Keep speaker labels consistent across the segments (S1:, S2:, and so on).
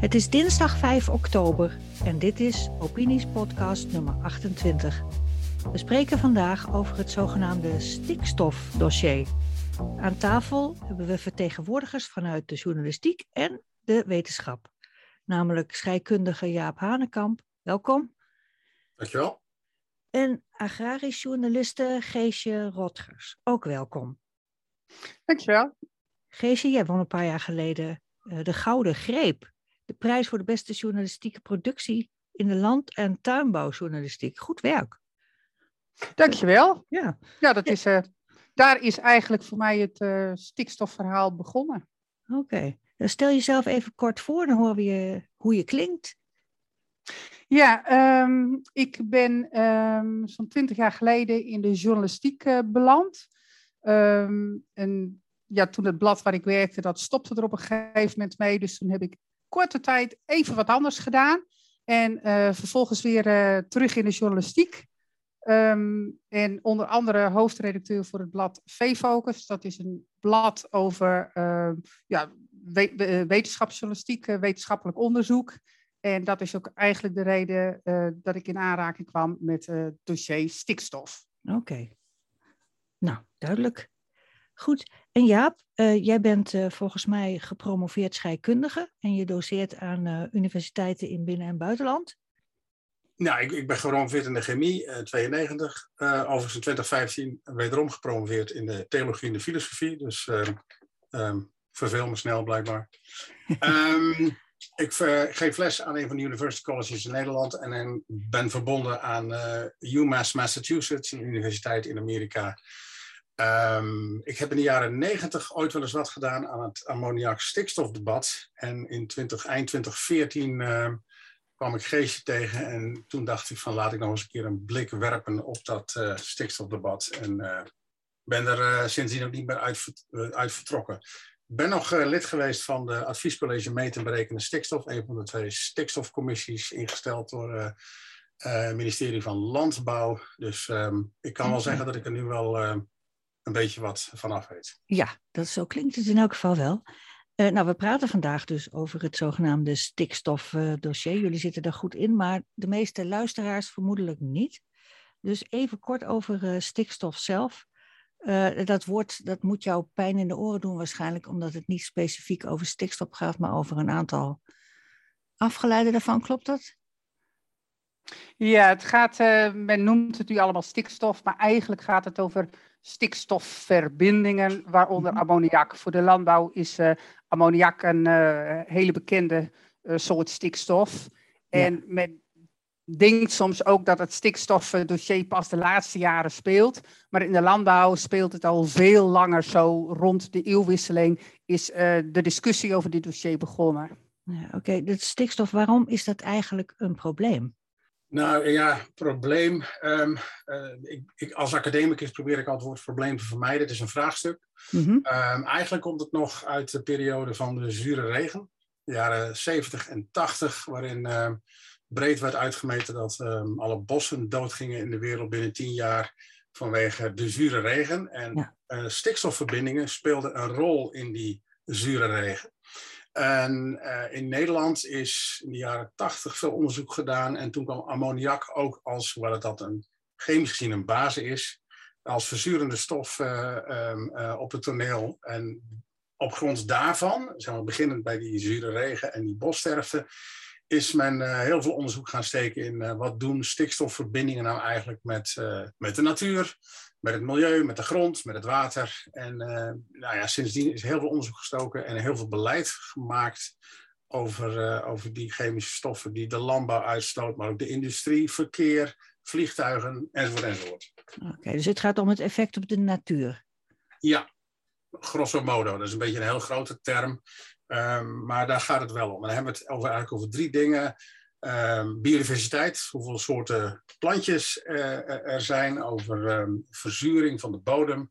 S1: Het is dinsdag 5 oktober en dit is Opinies podcast nummer 28. We spreken vandaag over het zogenaamde stikstofdossier. Aan tafel hebben we vertegenwoordigers vanuit de journalistiek en de wetenschap. Namelijk scheikundige Jaap Hanekamp, welkom.
S2: Dankjewel.
S1: En agrarisch journaliste Geesje Rotgers, ook welkom.
S3: Dankjewel.
S1: Geesje, jij won een paar jaar geleden uh, de Gouden Greep. De prijs voor de beste journalistieke productie in de land- en tuinbouwjournalistiek. Goed werk.
S3: Dankjewel.
S1: Ja,
S3: ja dat is, uh, daar is eigenlijk voor mij het uh, stikstofverhaal begonnen.
S1: Oké. Okay. Stel jezelf even kort voor, dan horen we je, hoe je klinkt.
S3: Ja, um, ik ben um, zo'n twintig jaar geleden in de journalistiek uh, beland. Um, en ja, toen het blad waar ik werkte, dat stopte er op een gegeven moment mee. Dus toen heb ik korte tijd even wat anders gedaan. En uh, vervolgens weer uh, terug in de journalistiek. en onder andere hoofdredacteur voor het blad V-Focus. Dat is een blad over ja, we wetenschapsjournalistiek, wetenschappelijk onderzoek. En dat is ook eigenlijk de reden dat ik in aanraking kwam met het dossier stikstof.
S1: Oké. Nou, duidelijk. Goed. En Jaap, uh, jij bent volgens mij gepromoveerd scheikundige en je doseert aan universiteiten in binnen- en buitenland.
S2: Nou, ik, ik ben gepromoveerd in de chemie, 92. overigens in 2015 wederom gepromoveerd in de theologie en de filosofie. Dus um, verveel me snel blijkbaar. um, ik geef les aan een van de university colleges in Nederland en, en ben verbonden aan UMass Massachusetts, een universiteit in Amerika. Um, ik heb in de jaren negentig ooit wel eens wat gedaan aan het ammoniak-stikstofdebat. En in 20, eind 2014 uh, kwam ik Geesje tegen en toen dacht ik van laat ik nog eens een keer een blik werpen op dat uh, stikstofdebat. En ben er sindsdien ook niet meer uit, uit vertrokken. Ik ben nog lid geweest van de Adviescollege Meten en Berekenen Stikstof, een van de twee stikstofcommissies ingesteld door het ministerie van Landbouw. Dus um, ik kan wel zeggen dat ik er nu wel een beetje wat vanaf weet.
S1: Ja, dat zo klinkt het in elk geval wel. nou, we praten vandaag dus over het zogenaamde stikstofdossier. Jullie zitten er goed in, maar de meeste luisteraars vermoedelijk niet. Dus even kort over stikstof zelf. Uh, dat woord dat moet jou pijn in de oren doen waarschijnlijk, omdat het niet specifiek over stikstof gaat, maar over een aantal afgeleiden daarvan. Klopt dat?
S3: Ja, het gaat, uh, men noemt het nu allemaal stikstof, maar eigenlijk gaat het over stikstofverbindingen, waaronder
S1: Mhm.
S3: ammoniak. Voor de landbouw is uh, ammoniak een hele bekende soort stikstof. En men denkt soms ook dat het stikstofdossier pas de laatste jaren speelt. Maar in de landbouw speelt het al veel langer zo. Rond de eeuwwisseling is de discussie over dit dossier begonnen.
S1: Ja, Oké, okay. de stikstof, waarom is dat eigenlijk een probleem?
S2: Nou ja, probleem. Um, uh, ik, ik, als academicus probeer ik altijd het woord probleem te vermijden. Het is een vraagstuk.
S1: Mhm.
S2: Mm -hmm. um, eigenlijk komt het nog uit de periode van de zure regen. De jaren 70 en 80, waarin uh, breed werd uitgemeten dat um, alle bossen doodgingen in de wereld binnen tien jaar vanwege de zure regen. En
S1: Ja.
S2: uh, stikstofverbindingen speelden een rol in die zure regen. En uh, in Nederland is in de jaren tachtig veel onderzoek gedaan. En toen kwam ammoniak ook als, hoewel het dat een chemisch gezien een base is, als verzurende stof uh, um, uh, op het toneel. En op grond daarvan, zeg maar, beginnend bij die zure regen en die bossterfte, is men uh, heel veel onderzoek gaan steken in uh, wat doen stikstofverbindingen nou eigenlijk met, uh, met de natuur, met het milieu, met de grond, met het water. En nou ja, sindsdien is heel veel onderzoek gestoken en heel veel beleid gemaakt over, over die chemische stoffen die de landbouw uitstoot, maar ook de industrie, verkeer, vliegtuigen enzovoort enzovoort.
S1: Oké, okay, dus het gaat om het effect op de natuur.
S2: Ja, grosso modo. Dat is een beetje een heel grote term. Um, maar daar gaat het wel om. En dan hebben we het over, eigenlijk over drie dingen. Um, biodiversiteit, hoeveel soorten plantjes uh, er zijn. Over um, verzuring van de bodem.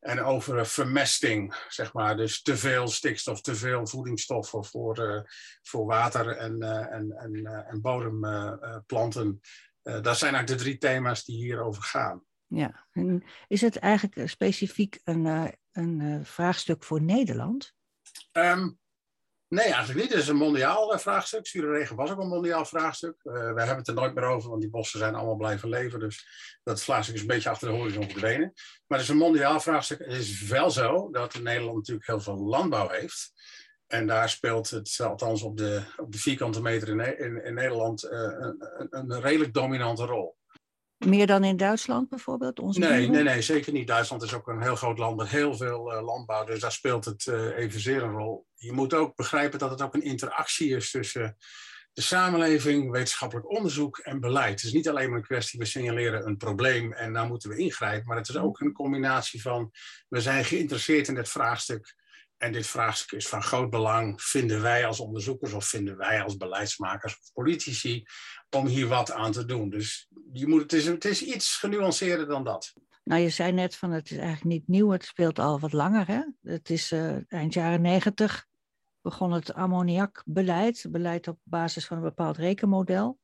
S2: En over uh, vermesting, zeg maar. Dus te veel stikstof, te veel voedingsstoffen voor, uh, voor water en, en, en, en bodemplanten. dat zijn eigenlijk de drie thema's die hierover gaan.
S1: Ja, en is het eigenlijk specifiek een, een vraagstuk voor Nederland?
S2: Ehm, nee, eigenlijk niet. Het is een mondiaal uh, vraagstuk. Zure was ook een mondiaal vraagstuk. Uh, we hebben het er nooit meer over, want die bossen zijn allemaal blijven leven. Dus dat vraagstuk is een beetje achter de horizon verdwenen. Maar het is een mondiaal vraagstuk. Het is wel zo dat Nederland natuurlijk heel veel landbouw heeft. En daar speelt het, althans op de, op de vierkante meter in, in, Nederland, uh, een, een, redelijk dominante rol.
S1: Meer dan in Duitsland bijvoorbeeld?
S2: Onze nee, nee, nee, zeker niet. Duitsland is ook een heel groot land met heel veel uh, landbouw, dus daar speelt het uh, evenzeer een rol. Je moet ook begrijpen dat het ook een interactie is tussen de samenleving, wetenschappelijk onderzoek en beleid. Het is niet alleen maar een kwestie, we signaleren een probleem en daar moeten we ingrijpen, maar het is ook een combinatie van, we zijn geïnteresseerd in dit vraagstuk en dit vraagstuk is van groot belang, vinden wij als onderzoekers of vinden wij als beleidsmakers of politici, om hier wat aan te doen. Dus je moet, het, is, het is iets genuanceerder dan dat.
S1: Nou, je zei net van het is eigenlijk niet nieuw, het speelt al wat langer. Hè? Het is uh, eind jaren negentig begon het ammoniakbeleid, beleid op basis van een bepaald rekenmodel.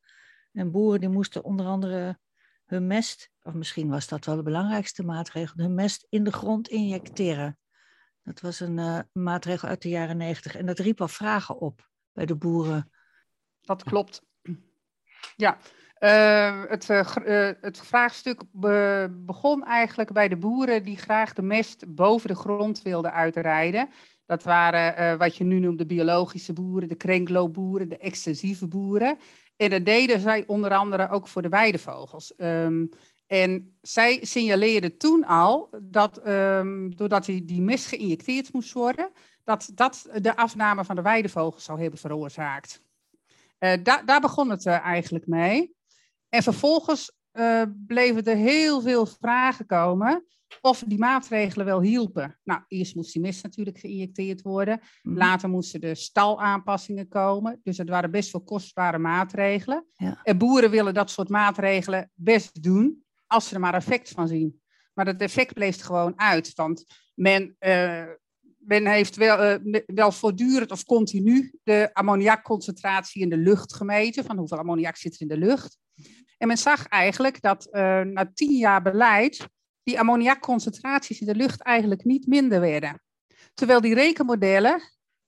S1: En boeren die moesten onder andere hun mest, of misschien was dat wel de belangrijkste maatregel, hun mest in de grond injecteren. Dat was een uh, maatregel uit de jaren negentig. En dat riep al vragen op bij de boeren.
S3: Dat klopt. Ja, uh, het, uh, het, vraagstuk be begon eigenlijk bij de boeren die graag de mest boven de grond wilden uitrijden. Dat waren wat je nu noemt de biologische boeren, de krenkloopboeren, de extensieve boeren. En dat deden zij onder andere ook voor de weidevogels. Um, en zij signaleerden toen al dat um, doordat die, die mist geïnjecteerd moest worden, dat dat de afname van de weidevogels zou hebben veroorzaakt. Da daar begon het uh, eigenlijk mee. En vervolgens uh, bleven er heel veel vragen komen of die maatregelen wel hielpen. Nou, eerst moest die mist natuurlijk geïnjecteerd worden. Mm. Later moesten de stalaanpassingen komen. Dus het waren best wel kostbare maatregelen. Ja. En boeren willen dat soort maatregelen best doen als ze er maar effect van zien. Maar dat effect bleef gewoon uit, want men, uh, men heeft wel, uh, wel voortdurend of continu de ammoniakconcentratie in de lucht gemeten, van hoeveel ammoniak zit er in de lucht. En men zag eigenlijk dat uh, na tien jaar beleid die ammoniakconcentraties in de lucht eigenlijk niet minder werden. Terwijl die rekenmodellen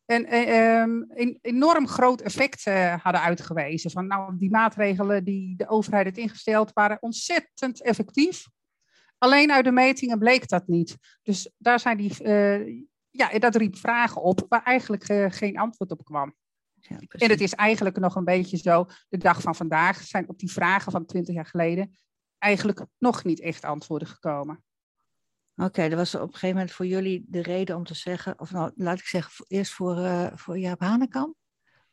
S3: een, een, een, enorm groot effect hadden uitgewezen. Van nou, die maatregelen die de overheid heeft ingesteld waren ontzettend effectief. Alleen uit de metingen bleek dat niet. Dus daar zijn die, ja, dat riep vragen op waar eigenlijk uh, geen antwoord op kwam. Ja, en het is eigenlijk nog een beetje zo, de dag van vandaag zijn op die vragen van twintig jaar geleden eigenlijk nog niet echt antwoorden gekomen.
S1: Oké, dat was op een gegeven moment voor jullie de reden om te zeggen, of nou, laat ik zeggen, eerst voor, uh, voor Jaap Hanekamp.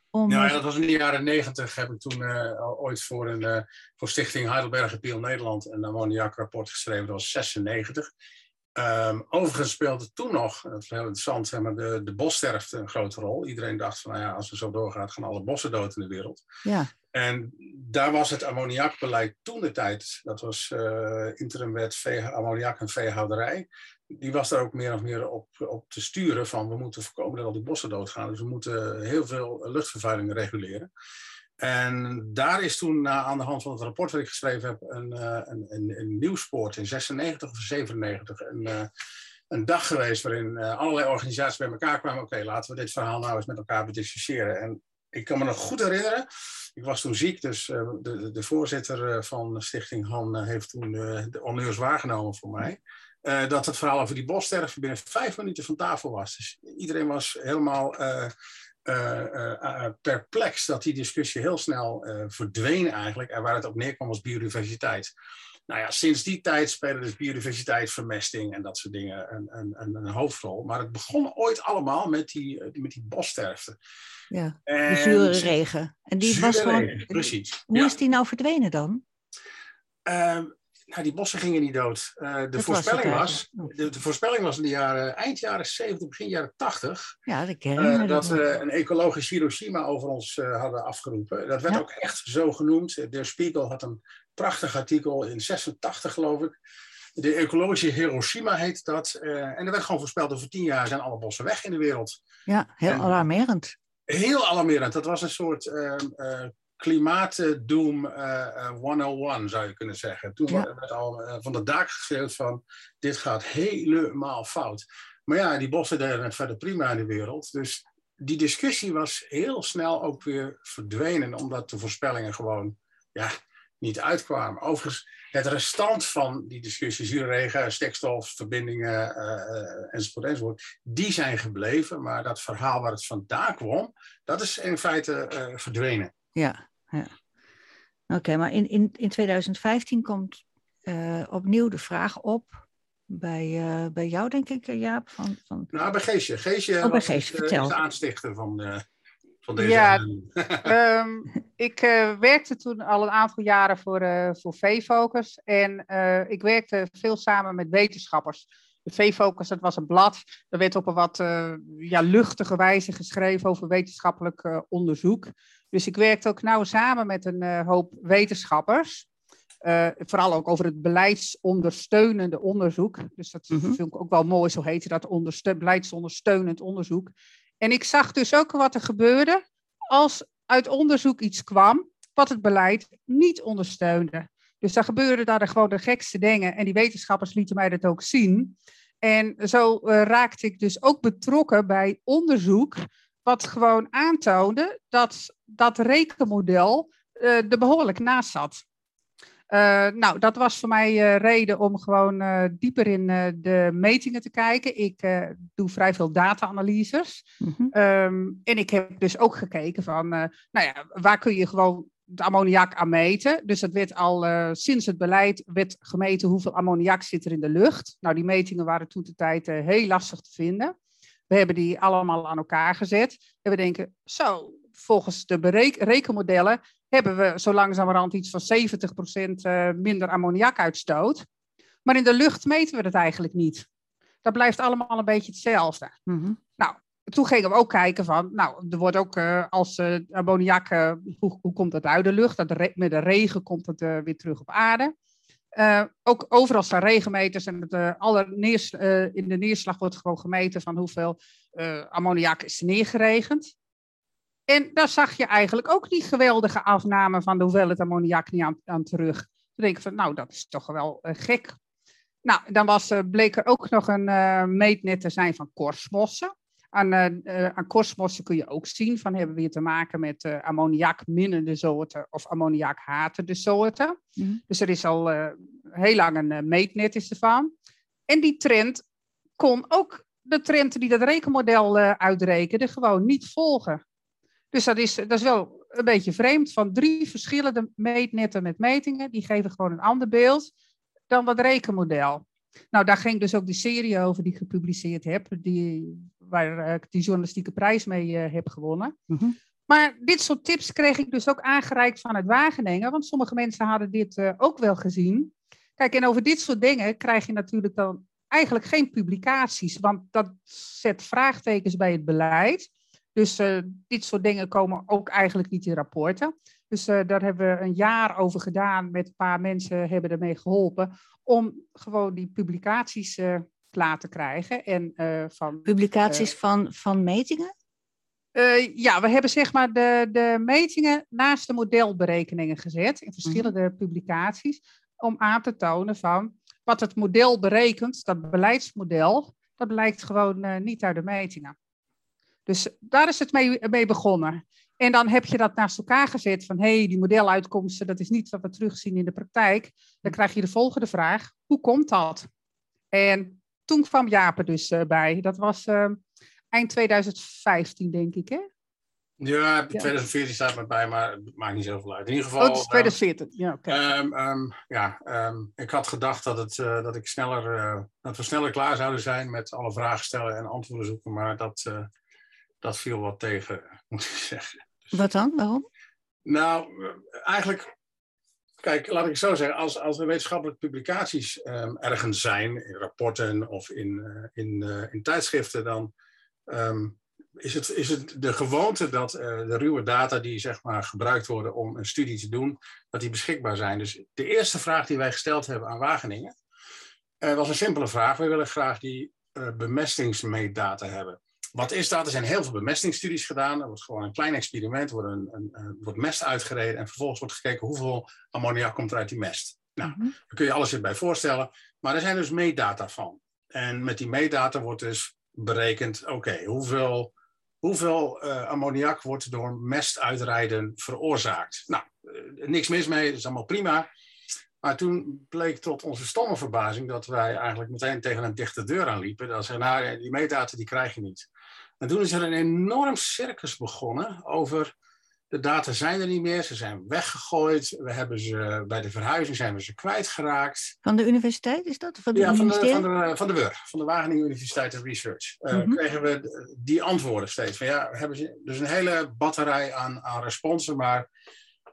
S2: Om... Ja, dat was in de jaren negentig. Heb ik toen uh, ooit voor, een, uh, voor Stichting Heidelberg Piel Nederland een ammoniakrapport geschreven. Dat was 96. Um, overigens speelde toen nog, dat is heel interessant, zeg maar, de, de bossterfte een grote rol. Iedereen dacht van, nou ja, als we zo doorgaan, gaan alle bossen dood in de wereld.
S1: Ja.
S2: En daar was het ammoniakbeleid toen de tijd, dat was uh, interimwet vee, ammoniak en veehouderij, die was daar ook meer of meer op, op te sturen van we moeten voorkomen dat al die bossen doodgaan. Dus we moeten heel veel luchtvervuiling reguleren. En daar is toen aan de hand van het rapport dat ik geschreven heb een, uh, een, een, een nieuwspoort in 96 of 97. Een, uh, een dag geweest waarin allerlei organisaties bij elkaar kwamen. Oké, laten we dit verhaal nou eens met elkaar bediscussiëren. En ik kan me nog goed herinneren ik was toen ziek, dus de, de, voorzitter eh, van Stichting Han heeft toen de honneurs waargenomen voor mij. dat het verhaal over die bossterven binnen vijf minuten van tafel was. Dus iedereen was helemaal perplex dat die discussie heel snel verdween eigenlijk. En waar het op neerkwam was biodiversiteit. Nou ja, sinds die tijd spelen dus biodiversiteit, vermesting en dat soort dingen een, een, een hoofdrol. Maar het begon ooit allemaal met die, met die bossterfte.
S1: Ja, de zure regen. En die was gewoon.
S2: precies.
S1: Hoe is die nou verdwenen dan?
S2: Uh, nou, die bossen gingen niet dood. Uh, de, voorspelling was, de, de, voorspelling was in de jaren, eind jaren 70, begin jaren 80.
S1: Ja, dat ken
S2: uh, Dat we een ecologisch Hiroshima over ons uh, hadden afgeroepen. Dat werd ook echt zo genoemd. De Spiegel had een prachtig artikel in 86, geloof ik. De ecologische Hiroshima heet dat. en er werd gewoon voorspeld over tien jaar zijn alle bossen weg in de wereld.
S1: Ja, heel en, alarmerend.
S2: Heel alarmerend. Dat was een soort uh, uh, klimaatdoom uh, 101, zou je kunnen zeggen. Toen ja. werd al uh, van de daken geschreeuwd van, dit gaat helemaal fout. Maar ja, die bossen deden het verder prima in de wereld. Dus die discussie was heel snel ook weer verdwenen, omdat de voorspellingen gewoon ja, niet uitkwamen. Overigens, het restant van die discussies, zuurregen, stikstof, verbindingen uh, enzovoort, enzovoort, die zijn gebleven. Maar dat verhaal waar het vandaan kwam, dat is in feite uh, verdwenen.
S1: Ja, ja. Oké, maar in, in, in 2015 komt uh, opnieuw de vraag op bij, uh, bij jou, denk ik, Jaap? Van, van...
S2: Nou, bij Geesje. Geesje
S1: oh, bij Geesje,
S2: de aanstichter van, uh, van deze...
S3: Ja, um, ik uh, werkte toen al een aantal jaren voor, uh, voor V-Focus. En uh, ik werkte veel samen met wetenschappers. De V-Focus, dat was een blad. Dat werd op een wat ja, luchtige wijze geschreven over wetenschappelijk onderzoek. Dus ik werkte ook nauw samen met een hoop wetenschappers. vooral ook over het beleidsondersteunende onderzoek. Dus dat mm -hmm. vind ik ook wel mooi, zo heette dat, onderste beleidsondersteunend onderzoek. En ik zag dus ook wat er gebeurde als uit onderzoek iets kwam wat het beleid niet ondersteunde. Dus daar gebeurde daar gewoon de gekste dingen en die wetenschappers lieten mij dat ook zien. En zo uh, raakte ik dus ook betrokken bij onderzoek wat gewoon aantoonde dat dat rekenmodel uh, er behoorlijk naast zat. Uh, nou, dat was voor mij reden om gewoon dieper in de metingen te kijken. Ik doe vrij veel data-analyses. Mm -hmm. um, en ik heb dus ook gekeken van, nou ja, waar kun je gewoon het ammoniak aan meten. Dus dat werd al sinds het beleid werd gemeten hoeveel ammoniak zit er in de lucht. Nou, die metingen waren toen de tijd heel lastig te vinden. We hebben die allemaal aan elkaar gezet. En we denken, zo, volgens de rekenmodellen hebben we zo langzamerhand iets van 70% minder ammoniakuitstoot. Maar in de lucht meten we dat eigenlijk niet. Dat blijft allemaal een beetje hetzelfde. Mm. Toen gingen we ook kijken van, nou, er wordt ook uh, als uh, ammoniak, uh, hoe, komt dat uit de lucht? Dat met de regen komt het weer terug op aarde. ook overal staan regenmeters en alle neers, in de neerslag wordt gewoon gemeten van hoeveel ammoniak is neergeregend. En daar zag je eigenlijk ook die geweldige afname van de hoeveelheid ammoniak niet aan, terug. Toen denk ik van, nou, dat is toch wel gek. Nou, dan was, bleek er ook nog een meetnet te zijn van korsmossen. Aan, aan korsmossen kun je ook zien van, hebben we hier te maken met ammoniakminnende soorten of ammoniakhatende soorten. Mm. Dus er is al heel lang een meetnet is ervan. En die trend kon ook de trend die dat rekenmodel uitrekende gewoon niet volgen. Dus dat is, dat is wel een beetje vreemd. Van drie verschillende meetnetten met metingen, die geven gewoon een ander beeld dan dat rekenmodel. Nou, daar ging dus ook die serie over die ik gepubliceerd heb, die, waar ik die journalistieke prijs mee uh, heb gewonnen. Mm -hmm. Maar dit soort tips kreeg ik dus ook aangereikt vanuit Wageningen, want sommige mensen hadden dit uh, ook wel gezien. Kijk, en over dit soort dingen krijg je natuurlijk dan eigenlijk geen publicaties, want dat zet vraagtekens bij het beleid. Dus uh, dit soort dingen komen ook eigenlijk niet in rapporten. Dus uh, daar hebben we een jaar over gedaan. Met een paar mensen hebben ermee geholpen. Om gewoon die publicaties uh, te krijgen. En, van,
S1: publicaties van, van metingen?
S3: ja, we hebben zeg maar de, de metingen naast de modelberekeningen gezet. In verschillende mm -hmm. publicaties. Om aan te tonen van wat het model berekent, dat beleidsmodel. Dat blijkt gewoon niet uit de metingen. Dus daar is het mee, mee begonnen. En dan heb je dat naast elkaar gezet van hé, hey, die modeluitkomsten, dat is niet wat we terugzien in de praktijk. Dan krijg je de volgende vraag, hoe komt dat? En toen kwam Japen dus uh, bij. Dat was uh, eind 2015, denk ik, hè?
S2: Ja, 2014 staat me bij, maar het maakt niet zoveel uit. In ieder geval.
S3: Oh, 2014, um, ja,
S2: okay. um, um, ja ik had gedacht dat, het, uh, dat, ik sneller, dat we sneller klaar zouden zijn met alle vragen stellen en antwoorden zoeken, maar dat, dat viel wat tegen, moet ik zeggen.
S1: Dus, wat dan? Waarom?
S2: Nou, eigenlijk, kijk, laat ik zo zeggen, als, als er wetenschappelijke publicaties um, ergens zijn, in rapporten of in, uh, in, uh, in tijdschriften, dan um, is, het, is het de gewoonte dat uh, de ruwe data die zeg maar, gebruikt worden om een studie te doen, dat die beschikbaar zijn. Dus de eerste vraag die wij gesteld hebben aan Wageningen, was een simpele vraag. We willen graag die bemestingsmeetdata hebben. Wat is dat? Er zijn heel veel bemestingsstudies gedaan. Er wordt gewoon een klein experiment, er wordt, een, een, een, wordt mest uitgereden en vervolgens wordt gekeken hoeveel ammoniak komt er uit die mest. Nou, mm -hmm. daar kun je alles erbij voorstellen. Maar er zijn dus meetdata van. En met die meetdata wordt dus berekend, oké, hoeveel, hoeveel uh, ammoniak wordt door mestuitrijden veroorzaakt? Nou, uh, niks mis mee, dat is allemaal prima. Maar toen bleek tot onze stomme verbazing dat wij eigenlijk meteen tegen een dichte deur aanliepen. Dat ze, nou, die meetdata die krijg je niet. En toen is er een enorm circus begonnen over de data zijn er niet meer, ze zijn weggegooid. We hebben ze, bij de verhuizing zijn we ze kwijtgeraakt.
S1: Van de universiteit is dat?
S2: Van de ja, van de, van, de, van de WUR, van de Wageningen Universiteit of Research. Uh, mm -hmm. Kregen we die antwoorden steeds. Van ja, hebben ze dus een hele batterij aan, aan responsen, maar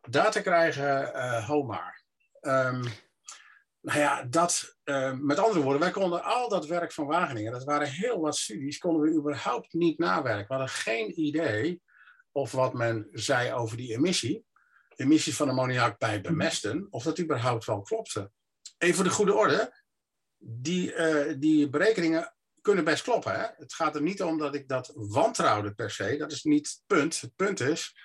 S2: data krijgen, uh, ho maar. Um, nou ja, dat, uh, met andere woorden, wij konden al dat werk van Wageningen, dat waren heel wat studies, konden we überhaupt niet nawerken. We hadden geen idee of wat men zei over die emissie, emissies van ammoniak bij bemesten, of dat überhaupt wel klopte. Even voor de goede orde, die, uh, die berekeningen kunnen best kloppen. Hè? Het gaat er niet om dat ik dat wantrouwde per se, dat is niet het punt. Het punt is,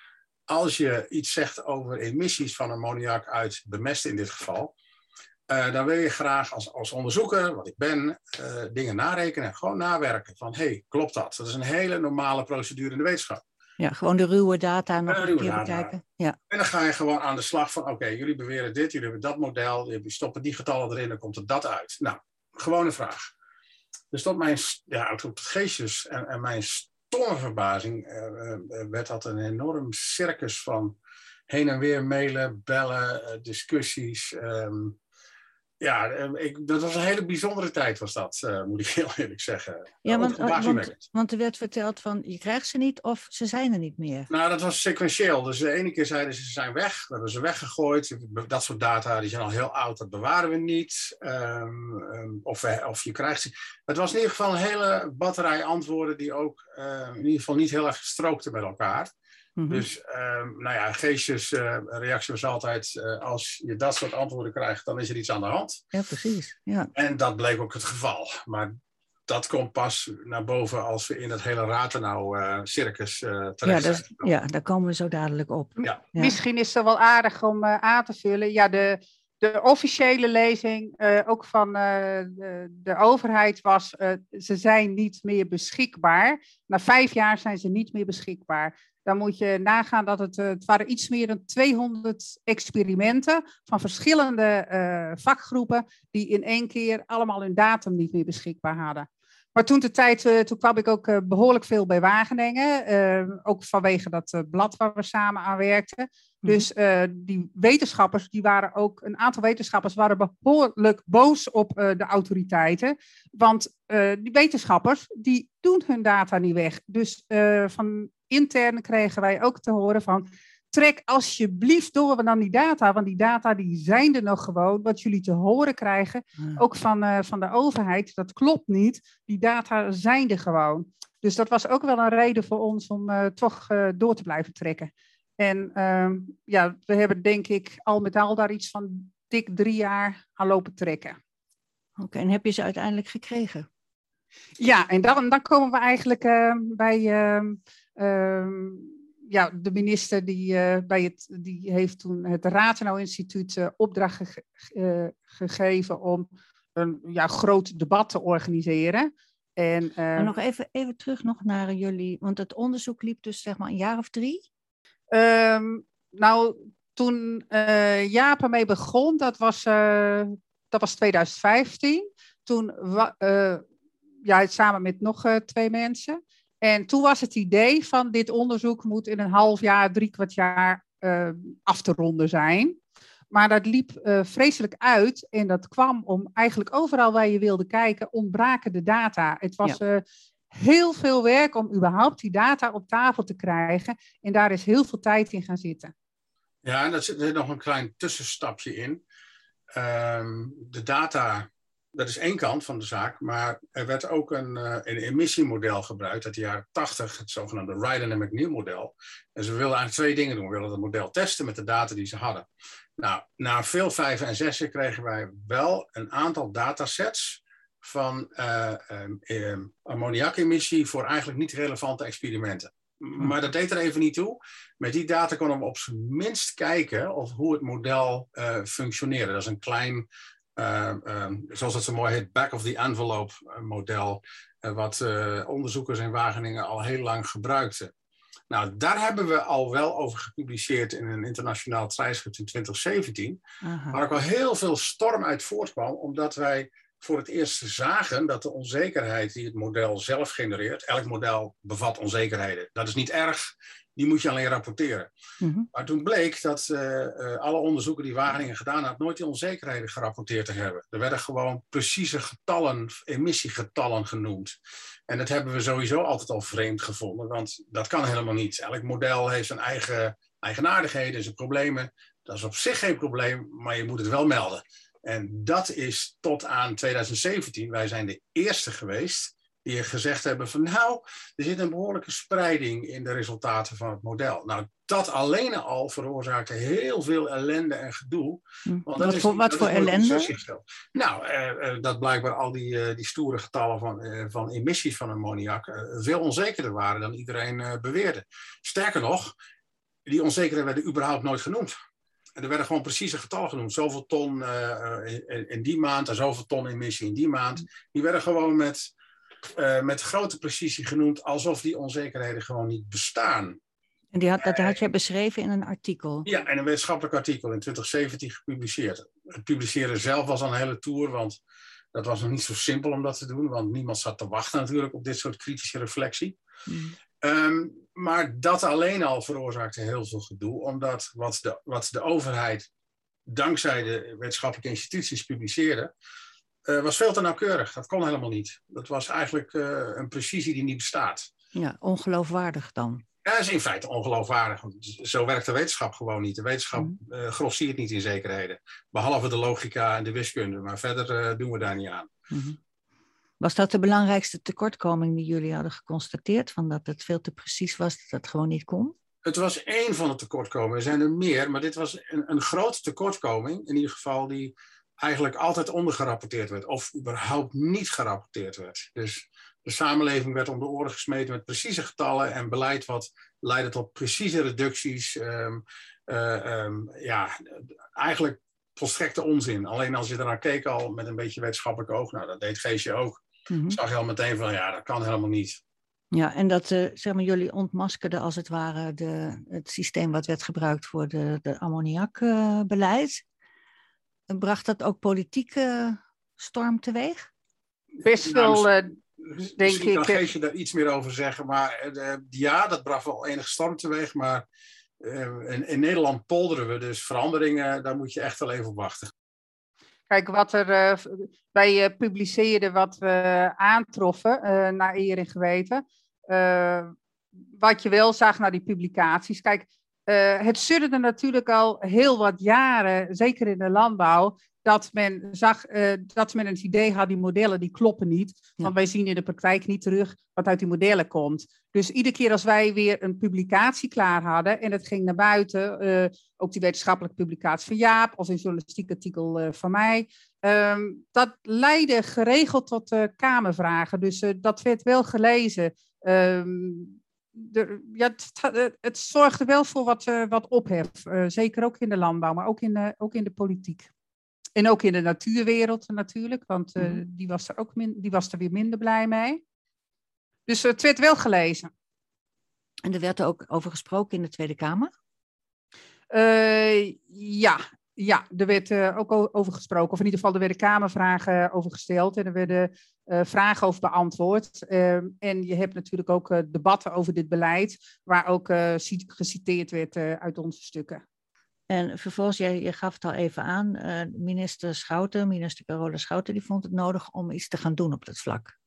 S2: als je iets zegt over emissies van ammoniak uit bemesten in dit geval, uh, dan wil je graag als, als onderzoeker, wat ik ben, uh, dingen narekenen, gewoon nawerken. Van, hey, klopt dat? Dat is een hele normale procedure in de wetenschap.
S1: Ja, gewoon de ruwe data nog een keer bekijken. Ja.
S2: En dan ga je gewoon aan de slag van, oké, jullie beweren dit, jullie hebben dat model, jullie stoppen die getallen erin, dan komt er dat uit. Nou, gewone vraag. Dus tot mijn, ja, tot het geestjes en, en mijn stomme verbazing uh, uh, werd dat een enorm circus van heen en weer mailen, bellen, discussies. Um, ja, ehm, ik, dat was een hele bijzondere tijd, was dat, uh, moet ik heel eerlijk zeggen.
S1: Ja, want, want, want, er werd verteld van je krijgt ze niet of ze zijn er niet meer.
S2: Nou, dat was sequentieel. Dus de ene keer zeiden ze ze zijn weg, we hebben ze weggegooid. Dat soort data die zijn al heel oud, dat bewaren we niet. Um, um, of, of je krijgt ze. Het was in ieder geval een hele batterij antwoorden die ook uh, in ieder geval niet heel erg strookten met elkaar. Mm -hmm. Dus um, nou ja, geestjes uh, reactie was altijd, uh, als je dat soort antwoorden krijgt, dan is er iets aan de hand.
S1: Ja, precies. Ja.
S2: En dat bleek ook het geval. Maar dat komt pas naar boven als we in het hele Ratenau-circus uh, terecht
S1: ja,
S2: zijn.
S1: Ja, daar komen we zo dadelijk op.
S3: Ja. ja. Misschien is het wel aardig om aan te vullen. Ja, de, de officiële lezing, uh, ook van uh, de, de, overheid, was: uh, ze zijn niet meer beschikbaar. Na vijf jaar zijn ze niet meer beschikbaar. Dan moet je nagaan dat het, het waren iets meer dan 200 experimenten van verschillende vakgroepen, die in één keer allemaal hun datum niet meer beschikbaar hadden. Maar toen de tijd, uh, toen kwam ik ook uh, behoorlijk veel bij Wageningen. Uh, ook vanwege dat blad waar we samen aan werkten. Mm. Dus die wetenschappers, die waren ook, een aantal wetenschappers waren behoorlijk boos op de autoriteiten. Want die wetenschappers, die doen hun data niet weg. Dus van intern kregen wij ook te horen van, trek alsjeblieft door dan die data, want die data die zijn er nog gewoon. Wat jullie te horen krijgen, ook van, uh, van de overheid, dat klopt niet. Die data zijn er gewoon. Dus dat was ook wel een reden voor ons om uh, toch uh, door te blijven trekken. En ehm, ja, we hebben denk ik al met al daar iets van dik drie jaar aan lopen trekken.
S1: Oké, okay, en heb je ze uiteindelijk gekregen?
S3: Ja, en dan, dan komen we eigenlijk bij ehm, ja, de minister die, uh, bij het, die heeft toen het Ratenau Instituut uh, opdracht ge uh, gegeven om een ja, groot debat te organiseren. En,
S1: maar nog even, even terug nog naar jullie, want het onderzoek liep dus zeg maar een jaar of drie?
S3: Um, nou, toen Jaap ermee begon, dat was, dat was 2015. Toen, ja, samen met nog twee mensen. En toen was het idee van dit onderzoek moet in een half jaar, drie kwart jaar uh, af te ronden zijn. Maar dat liep uh, vreselijk uit en dat kwam om eigenlijk overal waar je wilde kijken, ontbraken de data. Het was ja. uh, heel veel werk om überhaupt die data op tafel te krijgen en daar is heel veel tijd in gaan zitten.
S2: Ja, en er zit nog een klein tussenstapje in. Um, de data dat is één kant van de zaak, maar er werd ook een, uh, een emissiemodel gebruikt uit de jaren 80, het zogenaamde Ride Dynamic New model. En ze wilden eigenlijk twee dingen doen. We wilden het model testen met de data die ze hadden. Nou, na veel vijven en zessen kregen wij wel een aantal datasets van uh, um, ammoniakemissie voor eigenlijk niet relevante experimenten. Hm. Maar dat deed er even niet toe. Met die data konden we op zijn minst kijken of hoe het model uh, functioneerde. Dat is een klein ehm, zoals dat zo mooi heet, back of the envelope model, wat onderzoekers in Wageningen al heel lang gebruikten. Nou, daar hebben we al wel over gepubliceerd in een internationaal tijdschrift in 2017. Aha. Waar ook al heel veel storm uit voortkwam, omdat wij voor het eerst zagen dat de onzekerheid die het model zelf genereert, elk model bevat onzekerheden. Dat is niet erg, die moet je alleen rapporteren. Mhm. Maar toen bleek dat uh, uh, alle onderzoeken die Wageningen gedaan had, nooit die onzekerheden gerapporteerd te hebben. Er werden gewoon precieze getallen, emissiegetallen genoemd. En dat hebben we sowieso altijd al vreemd gevonden, want dat kan helemaal niet. Elk model heeft zijn eigen eigenaardigheden, zijn problemen. Dat is op zich geen probleem, maar je moet het wel melden. En dat is tot aan 2017, wij zijn de eerste geweest die gezegd hebben van nou, er zit een behoorlijke spreiding in de resultaten van het model. Nou, dat alleen al veroorzaakte heel veel ellende en gedoe.
S1: Hm. Want wat, voor, wat voor ellende?
S2: Nou, eh, eh, dat blijkbaar al die, eh, die stoere getallen van, eh, van emissies van ammoniak eh, veel onzekerder waren dan iedereen beweerde. Sterker nog, die onzekerheden werden überhaupt nooit genoemd. En er werden gewoon precieze getallen genoemd. Zoveel ton in, in, die maand en zoveel ton emissie in die maand. Die werden gewoon met uh, met grote precisie genoemd, alsof die onzekerheden gewoon niet bestaan.
S1: En die had, dat had jij beschreven in een artikel?
S2: Ja, in een wetenschappelijk artikel in 2017 gepubliceerd. Het publiceren zelf was al een hele tour, want dat was nog niet zo simpel om dat te doen, want niemand zat te wachten natuurlijk op dit soort kritische reflectie. Hmm. Um, maar dat alleen al veroorzaakte heel veel gedoe, omdat wat de, wat de overheid dankzij de wetenschappelijke instituties publiceerde, uh, was veel te nauwkeurig. Dat kon helemaal niet. Dat was eigenlijk uh, een precisie die niet bestaat.
S1: Ja, ongeloofwaardig dan.
S2: Ja, dat is in feite ongeloofwaardig. Zo werkt de wetenschap gewoon niet. De wetenschap mm. uh, niet in zekerheden. Behalve de logica en de wiskunde. Maar verder doen we daar niet aan.
S1: Mm Was dat de belangrijkste tekortkoming die jullie hadden geconstateerd? Van dat het veel te precies was, dat het gewoon niet kon?
S2: Het was één van de tekortkomingen. Er zijn er meer, maar dit was een, een grote tekortkoming. In ieder geval die eigenlijk altijd ondergerapporteerd werd, of überhaupt niet gerapporteerd werd. Dus de samenleving werd om de oren gesmeten met precieze getallen en beleid wat leidde tot precieze reducties. Um, uh, um, ja, eigenlijk volstrekte onzin. Alleen als je ernaar keek al met een beetje wetenschappelijk oog, nou dat deed Geesje ook, mm zag je al meteen van ja, dat kan helemaal niet.
S1: Ja, en dat uh, zeg maar, jullie ontmaskerden als het ware de, het systeem wat werd gebruikt voor de, de ammoniakbeleid bracht dat ook politieke storm teweeg?
S3: Best nou, wel, uh, denk ik.
S2: Dan geef je daar iets meer over zeggen. Maar uh, ja, dat bracht wel enige storm teweeg. Maar uh, in, in, Nederland polderen we. Dus veranderingen, daar moet je echt wel even op wachten.
S3: Kijk, wat er, wij publiceerden wat we aantroffen naar eer en geweten. wat je wel zag naar die publicaties. Kijk, uh, het sudderde natuurlijk al heel wat jaren, zeker in de landbouw, dat men zag uh, dat men het idee had, die modellen die kloppen niet. Want wij zien in de praktijk niet terug wat uit die modellen komt. Dus iedere keer als wij weer een publicatie klaar hadden en het ging naar buiten, uh, ook die wetenschappelijke publicatie van Jaap of een journalistiek artikel van mij, um, dat leidde geregeld tot kamervragen. Dus dat werd wel gelezen. Um, de, ja, het, het, zorgde wel voor wat, uh, wat ophef. Uh, zeker ook in de landbouw, maar ook in de, ook in de politiek. En ook in de natuurwereld natuurlijk, want uh, mm. die, was er ook min, die was er weer minder blij mee. Dus het werd wel gelezen.
S1: En er werd er ook over gesproken in de Tweede Kamer?
S3: ja, ja, er werd uh, ook over gesproken. Of in ieder geval, er werden Kamervragen over gesteld. En er werden uh, vragen over beantwoord. Uh, en je hebt natuurlijk ook eh, debatten over dit beleid. Waar ook geciteerd werd uit onze stukken.
S1: En vervolgens, jij, je gaf het al even aan. minister Schouten, minister Carola Schouten, die vond het nodig om iets te gaan doen op dat vlak.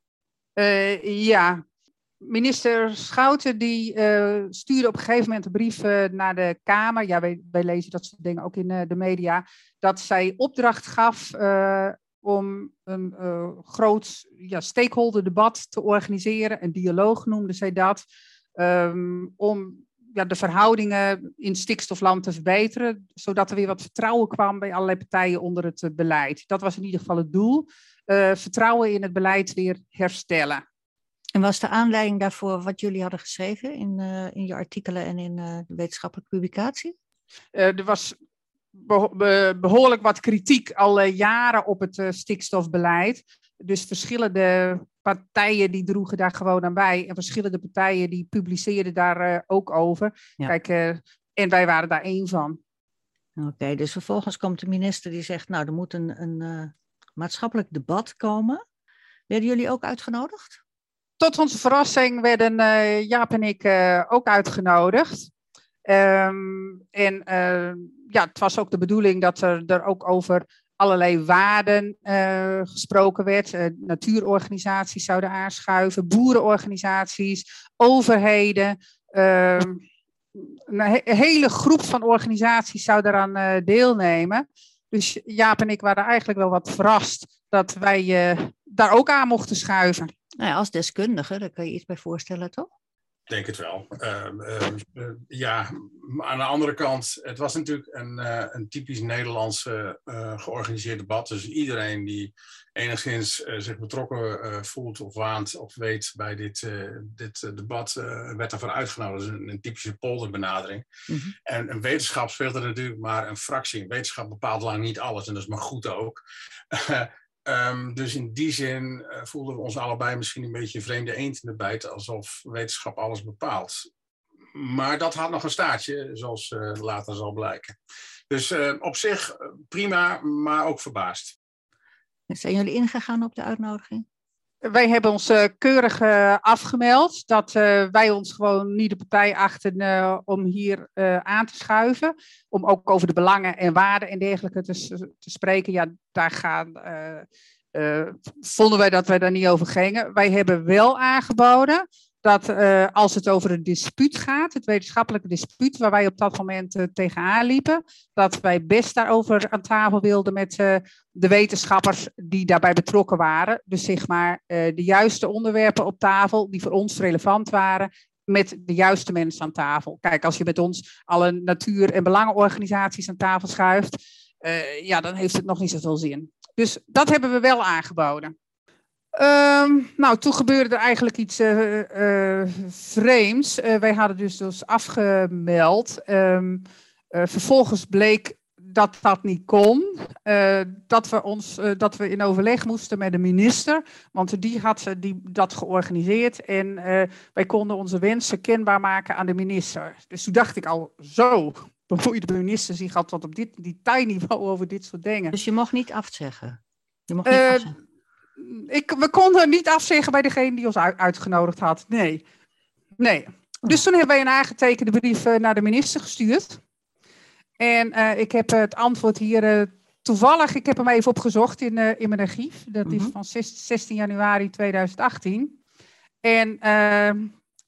S3: ja, Minister Schouten die uh, stuurde op een gegeven moment een brief naar de Kamer. Ja, wij, wij, lezen dat soort dingen ook in uh, de media. Dat zij opdracht gaf om een groot ja, stakeholder debat te organiseren. Een dialoog noemde zij dat. Um, om ja, de verhoudingen in stikstofland te verbeteren. Zodat er weer wat vertrouwen kwam bij allerlei partijen onder het beleid. Dat was in ieder geval het doel. vertrouwen in het beleid weer herstellen.
S1: En was de aanleiding daarvoor wat jullie hadden geschreven in, uh, in je artikelen en in uh, de wetenschappelijke publicatie?
S3: Uh, er was behoorlijk wat kritiek al jaren op het stikstofbeleid. Dus verschillende partijen die droegen daar gewoon aan bij. En verschillende partijen die publiceerden daar ook over. Kijk, en wij waren daar één van.
S1: Oké, dus vervolgens komt de minister die zegt, nou, er moet een, een maatschappelijk debat komen. Werden jullie ook uitgenodigd?
S3: Tot onze verrassing werden uh, Jaap en ik uh, ook uitgenodigd. Um, en uh, ja, het was ook de bedoeling dat er, er ook over allerlei waarden gesproken werd. natuurorganisaties zouden aanschuiven, boerenorganisaties, overheden. Ehm, een he hele groep van organisaties zou daaraan deelnemen. Dus Jaap en ik waren eigenlijk wel wat verrast dat wij daar ook aan mochten schuiven.
S1: Nou ja, als deskundige, daar kan je iets bij voorstellen, toch?
S2: Ik denk het wel. Uh, uh, ja, maar aan de andere kant, het was natuurlijk een, uh, een typisch Nederlandse georganiseerd debat. Dus iedereen die enigszins zich betrokken voelt of waant of weet bij dit, dit debat, werd daarvoor uitgenodigd. Dus een, een typische polderbenadering. Mm -hmm. En, en wetenschap speelt er natuurlijk maar een fractie. Wetenschap bepaalt lang niet alles en dat is maar goed ook. Um, dus in die zin uh, voelden we ons allebei misschien een beetje vreemde eend in de bijt, alsof wetenschap alles bepaalt. Maar dat had nog een staartje, zoals uh, later zal blijken. Dus uh, op zich prima, maar ook verbaasd.
S1: Zijn jullie ingegaan op de uitnodiging?
S3: Wij hebben ons keurig afgemeld dat wij ons gewoon niet de partij achten om hier aan te schuiven. Om ook over de belangen en waarden en dergelijke te, te spreken. Ja, daar gaan vonden wij dat wij daar niet over gingen. Wij hebben wel aangeboden dat uh, als het over een dispuut gaat, het wetenschappelijke dispuut waar wij op dat moment uh, tegenaan liepen, dat wij best daarover aan tafel wilden met uh, de wetenschappers die daarbij betrokken waren. Dus zeg maar de juiste onderwerpen op tafel die voor ons relevant waren. Met de juiste mensen aan tafel. Kijk, als je met ons alle natuur- en belangenorganisaties aan tafel schuift, ja, dan heeft het nog niet zoveel zin. Dus dat hebben we wel aangeboden. Um, nou, toen gebeurde er eigenlijk iets uh, uh, vreemds. Uh, wij hadden dus, dus afgemeld. Um, vervolgens bleek dat dat niet kon. dat, we ons, dat we in overleg moesten met de minister. Want die had die, dat georganiseerd. En wij konden onze wensen kenbaar maken aan de minister. Dus toen dacht ik al, zo, bemoeide de minister zich al tot op dit detailniveau over dit soort dingen.
S1: Dus je mocht niet afzeggen? Je mocht niet afzeggen.
S3: Ik, we konden niet afzeggen bij degene die ons uitgenodigd had. Nee. Nee. Dus toen hebben wij een aangetekende brief uh, naar de minister gestuurd. En uh, ik heb het antwoord hier toevallig, ik heb hem even opgezocht in, in mijn archief. Dat mm -hmm. is van 16 januari 2018. En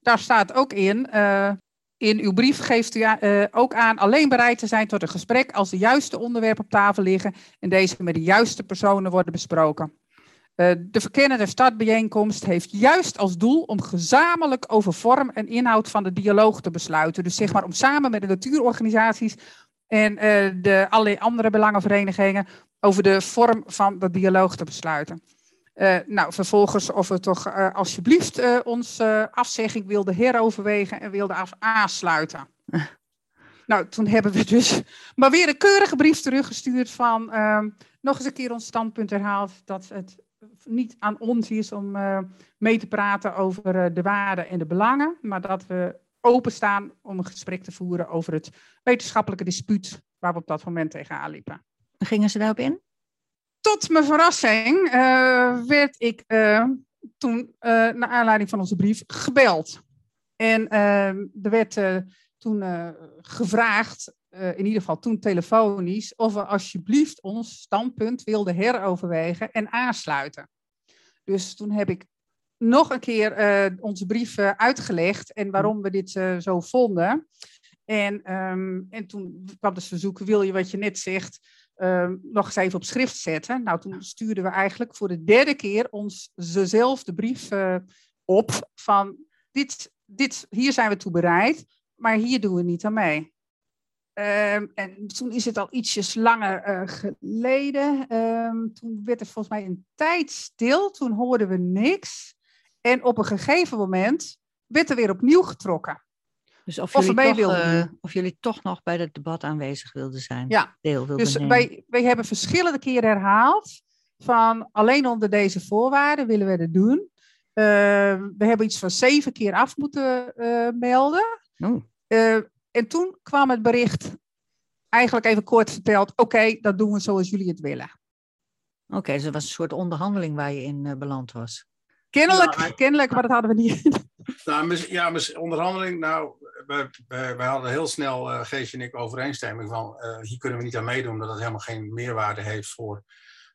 S3: daar staat ook in in uw brief geeft u ook aan alleen bereid te zijn tot een gesprek als de juiste onderwerpen op tafel liggen en deze met de juiste personen worden besproken. Uh, de verkennende startbijeenkomst heeft juist als doel om gezamenlijk over vorm en inhoud van de dialoog te besluiten. Dus zeg maar om samen met de natuurorganisaties en uh, de allerlei andere belangenverenigingen over de vorm van de dialoog te besluiten. Uh, nou, vervolgens of we toch uh, alsjeblieft uh, onze afzegging wilden heroverwegen en wilden af aansluiten. nou, toen hebben we dus maar weer een keurige brief teruggestuurd van ehm, nog eens een keer ons standpunt herhaald dat het niet aan ons is om mee te praten over de waarden en de belangen, maar dat we openstaan om een gesprek te voeren over het wetenschappelijke dispuut waar we op dat moment tegenaan liepen.
S1: Gingen ze daarop in?
S3: tot mijn verrassing uh, werd ik toen, naar aanleiding van onze brief, gebeld. En er werd toen gevraagd, in ieder geval toen telefonisch, of we alsjeblieft ons standpunt wilden heroverwegen en aansluiten. Dus toen heb ik nog een keer onze brief uitgelegd en waarom we dit zo vonden. En, um, en toen kwam het verzoek, wil je wat je net zegt, uh, nog eens even op schrift zetten. Nou, toen stuurden we eigenlijk voor de derde keer ons dezelfde brief op van dit, dit, hier zijn we toe bereid, maar hier doen we niet aan mee. Uh, en toen is het al ietsjes langer uh, geleden. Ehm, toen werd er volgens mij een tijd stil, toen hoorden we niks. En op een gegeven moment werd er weer opnieuw getrokken.
S1: Dus of, jullie, toch, eh, of jullie toch nog bij het debat aanwezig wilden zijn.
S3: Ja,
S1: Deel wilden
S3: Dus
S1: nemen.
S3: wij, wij hebben verschillende keren herhaald van alleen onder deze voorwaarden willen we het doen. Eh, we hebben iets van zeven keer af moeten eh, melden.
S1: Oh,
S3: Eh, en toen kwam het bericht, eigenlijk even kort verteld, oké, dat doen we zoals jullie het willen.
S1: Oké, dus er was een soort onderhandeling waar je in eh, beland was.
S3: Kennelijk, kennelijk, maar dat hadden we niet.
S2: Nou, ja, mis- onderhandeling. Nou, wij, hadden heel snel, eh Geesje en ik, overeenstemming van eh, hier kunnen we niet aan meedoen, omdat het helemaal geen meerwaarde heeft voor,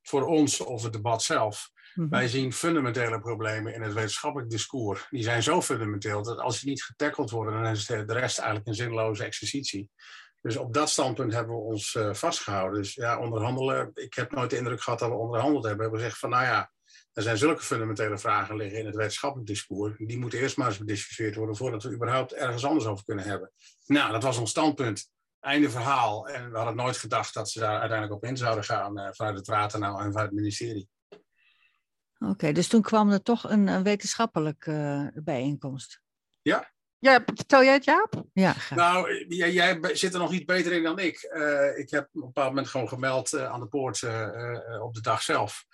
S2: voor ons of het debat zelf.
S1: Mhm.
S2: Wij zien fundamentele problemen in het wetenschappelijk discours. Die zijn zo fundamenteel dat als die niet getackeld worden, dan is de rest eigenlijk een zinloze exercitie. Dus op dat standpunt hebben we ons eh, vastgehouden. Dus ja, onderhandelen. Ik heb nooit de indruk gehad dat we onderhandeld hebben. We hebben gezegd van, nou ja, er zijn zulke fundamentele vragen liggen in het wetenschappelijk discours. Die moeten eerst maar eens bediscussieerd worden voordat we überhaupt ergens anders over kunnen hebben. Nou, dat was ons standpunt. Einde verhaal. En we hadden nooit gedacht dat ze daar uiteindelijk op in zouden gaan eh, vanuit het Raad en nou en vanuit het ministerie.
S1: Oké, dus toen kwam er toch een, een wetenschappelijke eh, bijeenkomst.
S3: Ja, vertel jij het, Jaap?
S1: Ja, graag.
S2: Nou, jij, jij zit er nog iets beter in dan ik. Eh, ik heb op een bepaald moment gewoon gemeld eh, aan de poort eh, eh, op de dag zelf.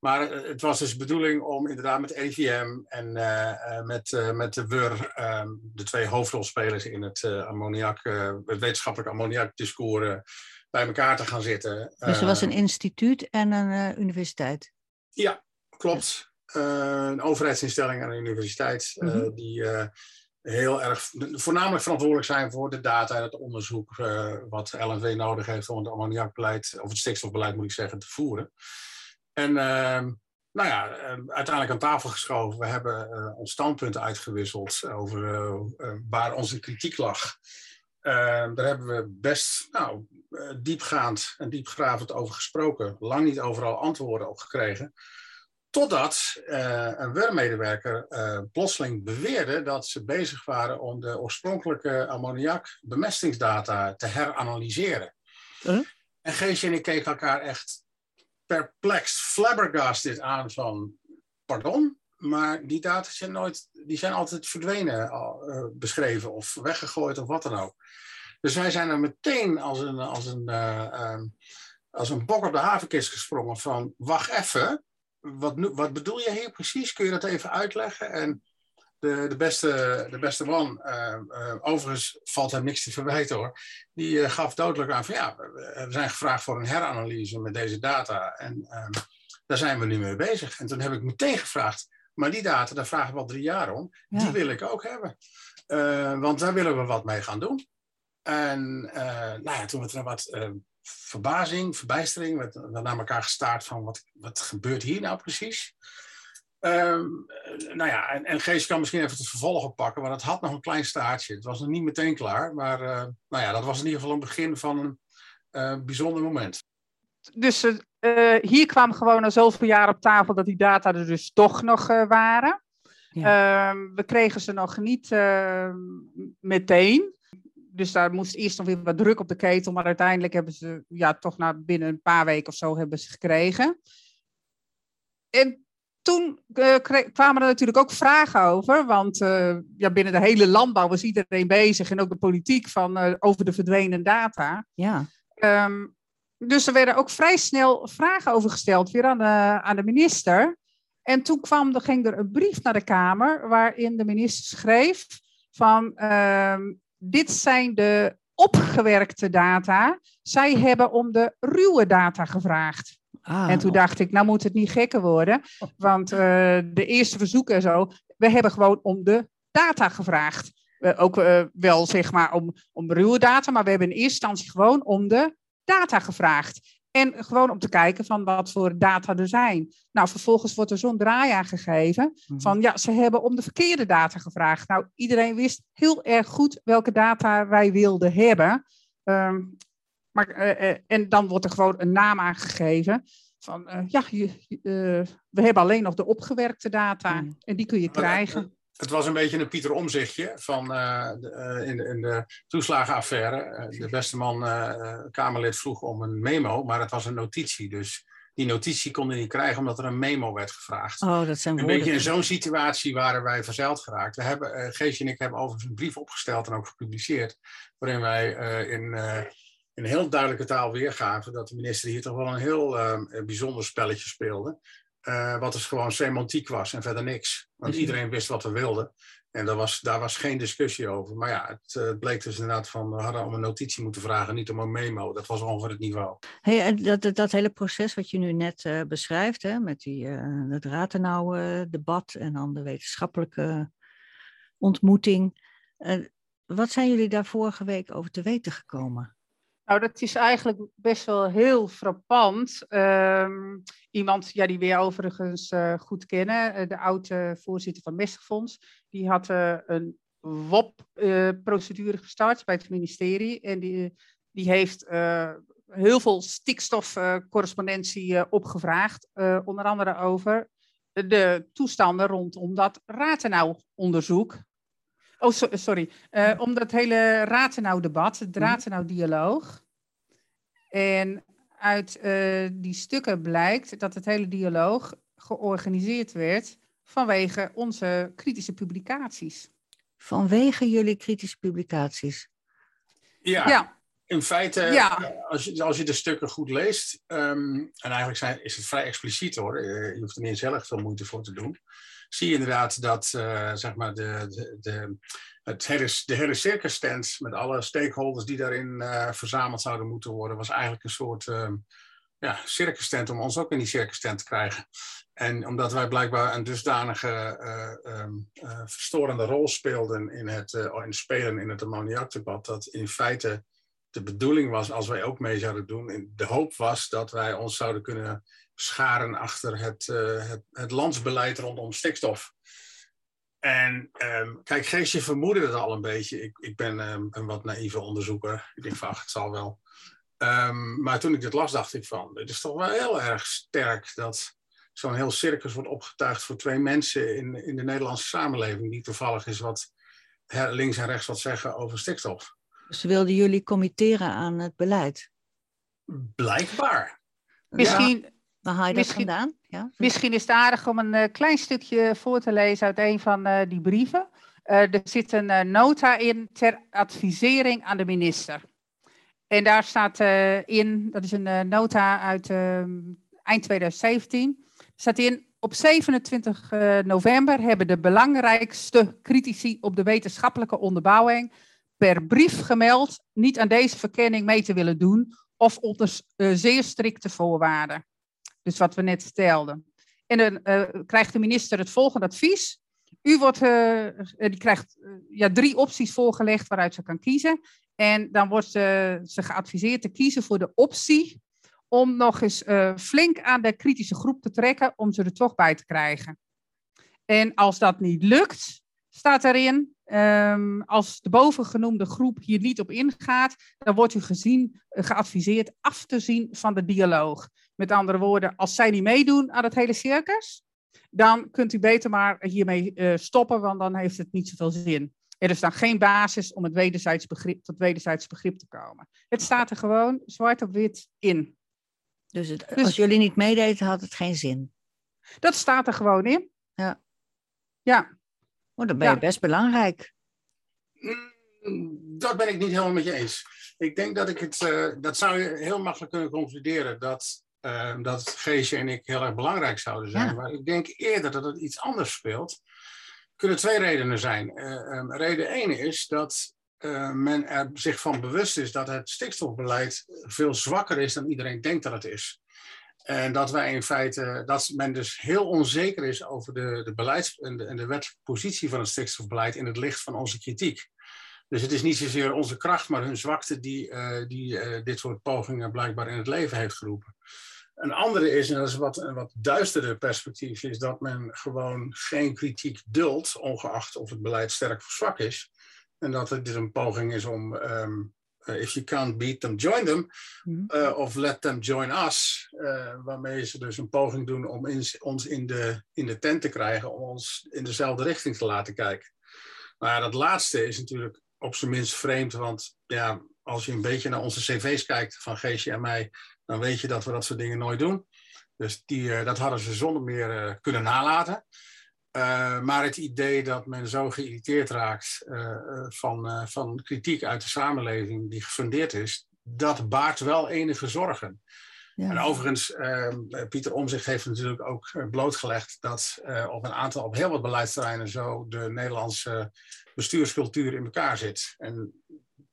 S2: Maar het was dus de bedoeling om inderdaad met EVM en eh, eh, met, eh, met de WUR, eh, de twee hoofdrolspelers in het, eh, ammoniak, eh, het wetenschappelijk ammoniakdiscours, bij elkaar te gaan zitten.
S1: dus er was
S2: Eh,
S1: een instituut en een eh, universiteit.
S2: Ja, klopt. Eh, een overheidsinstelling en een universiteit eh,
S1: Mhm.
S2: die eh, heel erg voornamelijk verantwoordelijk zijn voor de data en het onderzoek wat LNV nodig heeft om het ammoniakbeleid, of het stikstofbeleid moet ik zeggen, te voeren. En ehm, nou ja, eh, uiteindelijk aan tafel geschoven. We hebben ons standpunt uitgewisseld over waar onze kritiek lag. Ehm, daar hebben we best nou, diepgaand en diepgravend over gesproken. Lang niet overal antwoorden op gekregen. Totdat eh, een WUR-medewerker eh, plotseling beweerde dat ze bezig waren om de oorspronkelijke ammoniak-bemestingsdata te heranalyseren.
S1: Huh?
S2: En Geesje en ik keken elkaar echt perplexed, flabbergasted aan van, pardon? Maar die data zijn, nooit, die zijn altijd verdwenen, eh, beschreven of weggegooid of wat dan ook. Dus wij zijn er meteen als een, als een, eh, ehm, als een bok op de havenkist gesprongen van, wacht even, wat, wat bedoel je hier precies? Kun je dat even uitleggen? En de, de, beste, de beste man, eh, eh, overigens valt hem niks te verwijten hoor, die eh, gaf dodelijk aan van ja, we, we zijn gevraagd voor een heranalyse met deze data en ehm, daar zijn we nu mee bezig. En toen heb ik meteen gevraagd, maar die data, daar vragen we al drie jaar om,
S1: Ja.
S2: die wil ik ook hebben. Want daar willen we wat mee gaan doen. En nou ja, toen werd er wat eh, verbazing, verbijstering, we we naar elkaar gestaard van wat, wat gebeurt hier nou precies? Ehm, eh, nou ja, en, en Gees kan misschien even het vervolg oppakken, want het had nog een klein staartje. Het was nog niet meteen klaar, maar eh, nou ja, dat was in ieder geval een begin van een eh, bijzonder moment.
S3: Dus eh, hier kwam gewoon na zoveel jaar op tafel dat die data er dus toch nog eh, waren. Ehm, we kregen ze nog niet ehm, meteen. Dus daar moest eerst nog weer wat druk op de ketel. Maar uiteindelijk hebben ze, ja, toch na binnen een paar weken of zo hebben ze gekregen. En toen eh, kwamen er natuurlijk ook vragen over. Want eh, ja, binnen de hele landbouw was iedereen bezig. En ook de politiek van, eh, over de verdwenen data.
S1: Ja,
S3: Ehm, dus er werden ook vrij snel vragen over gesteld, weer aan de, aan de minister. En toen kwam, er, ging er een brief naar de Kamer waarin de minister schreef van ehm, dit zijn de opgewerkte data. Zij hebben om de ruwe data gevraagd.
S1: ah,
S3: En toen dacht ik, nou moet het niet gekker worden. Want eh, de eerste verzoeken en zo, we hebben gewoon om de data gevraagd. Ook eh, wel zeg maar om, om ruwe data, maar we hebben in eerste instantie gewoon om de data gevraagd. En gewoon om te kijken van wat voor data er zijn. Nou, vervolgens wordt er zo'n draai aan gegeven
S1: mhm.
S3: van ja, ze hebben om de verkeerde data gevraagd. Nou, iedereen wist heel erg goed welke data wij wilden hebben. Ehm, maar, eh, eh, en dan wordt er gewoon een naam aangegeven van eh, ja, je, eh, we hebben alleen nog de opgewerkte data
S1: Mm.
S3: en die kun je krijgen.
S2: Het was een beetje een Pieter Omzichtje van, eh, de, eh, in, de, in de toeslagenaffaire. Eh, de beste man, Kamerlid, vroeg om een memo, maar het was een notitie. Dus die notitie konden niet krijgen omdat er een memo werd gevraagd.
S1: Oh, dat zijn
S2: Een beetje in zo'n situatie waren wij verzeild geraakt. We hebben, uh, Geesje en ik hebben overigens een brief opgesteld en ook gepubliceerd, waarin wij uh, in, uh, in heel duidelijke taal weergaven dat de minister hier toch wel een heel bijzonder spelletje speelde. Wat dus gewoon semantiek was en verder niks. Want iedereen wist wat we wilden. En daar was, daar was geen discussie over. Maar ja, het, het, bleek dus inderdaad van, we hadden om een notitie moeten vragen, niet om een memo. Dat was ongeveer het niveau.
S1: Hey, dat, dat, dat hele proces wat je nu net uh, beschrijft, hè, met die, uh, het Ratenau-debat en dan de wetenschappelijke ontmoeting. Wat zijn jullie daar vorige week over te weten gekomen?
S3: Nou, dat is eigenlijk best wel heel frappant. Um, iemand ja, die we overigens uh, goed kennen, de oude voorzitter van Mestigfonds, die had uh, een WOP-procedure gestart bij het ministerie. En die, die heeft heel veel stikstofcorrespondentie opgevraagd, onder andere over de toestanden rondom dat Ratenau-onderzoek. Oh, so, sorry. Uh, om dat hele Ratenau-debat, het mhm. Ratenau-dialoog. En uit uh, die stukken blijkt dat het hele dialoog georganiseerd werd vanwege onze kritische publicaties.
S1: Vanwege jullie kritische publicaties?
S2: Ja, ja. in feite, ja. Als, je, als je de stukken goed leest, um, en eigenlijk zijn, is het vrij expliciet hoor, je hoeft er niet erg veel moeite voor te doen zie inderdaad dat uh, zeg maar de, de, de, het hele, de hele circus met alle stakeholders die daarin uh, verzameld zouden moeten worden, was eigenlijk een soort uh, ja, circus stand om ons ook in die circus stand te krijgen. En omdat wij blijkbaar een dusdanige um, verstorende rol speelden in het, in spelen in het ammoniakdebat, dat in feite de bedoeling was, als wij ook mee zouden doen, de hoop was dat wij ons zouden kunnen scharen achter het, uh, het, het landsbeleid rondom stikstof. En um, kijk, Geesje vermoedde het al een beetje. Ik, ik ben um, een wat naïeve onderzoeker. Ik denk van, ach, het zal wel. Um, maar toen ik dit las, dacht ik van, het is toch wel heel erg sterk dat zo'n heel circus wordt opgetuigd voor twee mensen in, in de Nederlandse samenleving, die toevallig is wat links en rechts wat zeggen over stikstof.
S1: Dus wilden jullie committeren aan het beleid?
S2: Blijkbaar.
S3: Misschien,
S1: Waar haal je misschien, dat vandaan?
S3: Ja? Misschien is het aardig om een uh, klein stukje voor te lezen uit een van uh, die brieven. Uh, er zit een nota in ter advisering aan de minister. En daar staat in, dat is een nota uit ehm, eind 2017, staat in, op 27 november hebben de belangrijkste critici op de wetenschappelijke onderbouwing per brief gemeld niet aan deze verkenning mee te willen doen of onder zeer strikte voorwaarden. Dus wat we net stelden. En dan uh, krijgt de minister het volgende advies. U wordt, uh, die krijgt ja, drie opties voorgelegd waaruit ze kan kiezen. En dan wordt ze geadviseerd te kiezen voor de optie om nog eens flink aan de kritische groep te trekken om ze er toch bij te krijgen. En als dat niet lukt, staat erin, um, als de bovengenoemde groep hier niet op ingaat, dan wordt u gezien, geadviseerd af te zien van de dialoog. Met andere woorden, als zij niet meedoen aan het hele circus, dan kunt u beter maar hiermee uh, stoppen, want dan heeft het niet zoveel zin. Er is dan geen basis om het wederzijds begrip, tot wederzijds begrip te komen. Het staat er gewoon zwart op wit in.
S1: Dus, het, dus als jullie niet meededen, had het geen zin?
S3: Dat staat er gewoon in.
S1: Ja.
S3: Ja.
S1: Oh, dan ben je ja. best belangrijk.
S2: Mm, dat ben ik niet helemaal met je eens. Ik denk dat ik het, uh, dat zou je heel makkelijk kunnen concluderen, dat uh, dat Geesje en ik heel erg belangrijk zouden zijn. Ja. Maar ik denk eerder dat het iets anders speelt. Er kunnen twee redenen zijn. Uh, um, reden één is dat uh, men er zich van bewust is dat het stikstofbeleid veel zwakker is dan iedereen denkt dat het is. En dat wij in feite, dat men dus heel onzeker is over de, de beleids- en de, en de wettelijke positie van het stikstofbeleid in het licht van onze kritiek. Dus het is niet zozeer onze kracht, maar hun zwakte die, uh, die uh, dit soort pogingen blijkbaar in het leven heeft geroepen. Een andere is, en dat is wat, een wat duisterder perspectief, is dat men gewoon geen kritiek duldt, ongeacht of het beleid sterk of zwak is. En dat het dit een poging is om, um, uh, if you can't beat them, join them, uh, of let them join us. Uh, waarmee ze dus een poging doen om in, ons in de, in de tent te krijgen, om ons in dezelfde richting te laten kijken. Maar ja, dat laatste is natuurlijk op zijn minst vreemd, want ja, als je een beetje naar onze cv's kijkt van Geesje en mij, dan weet je dat we dat soort dingen nooit doen. Dus die, dat hadden ze zonder meer kunnen nalaten. maar het idee dat men zo geïrriteerd raakt van, van kritiek uit de samenleving die gefundeerd is, dat baart wel enige zorgen. Ja. En overigens, uh, Pieter Omzicht heeft natuurlijk ook eh, blootgelegd dat op een aantal, op heel wat beleidsterreinen zo de Nederlandse bestuurscultuur in elkaar zit. En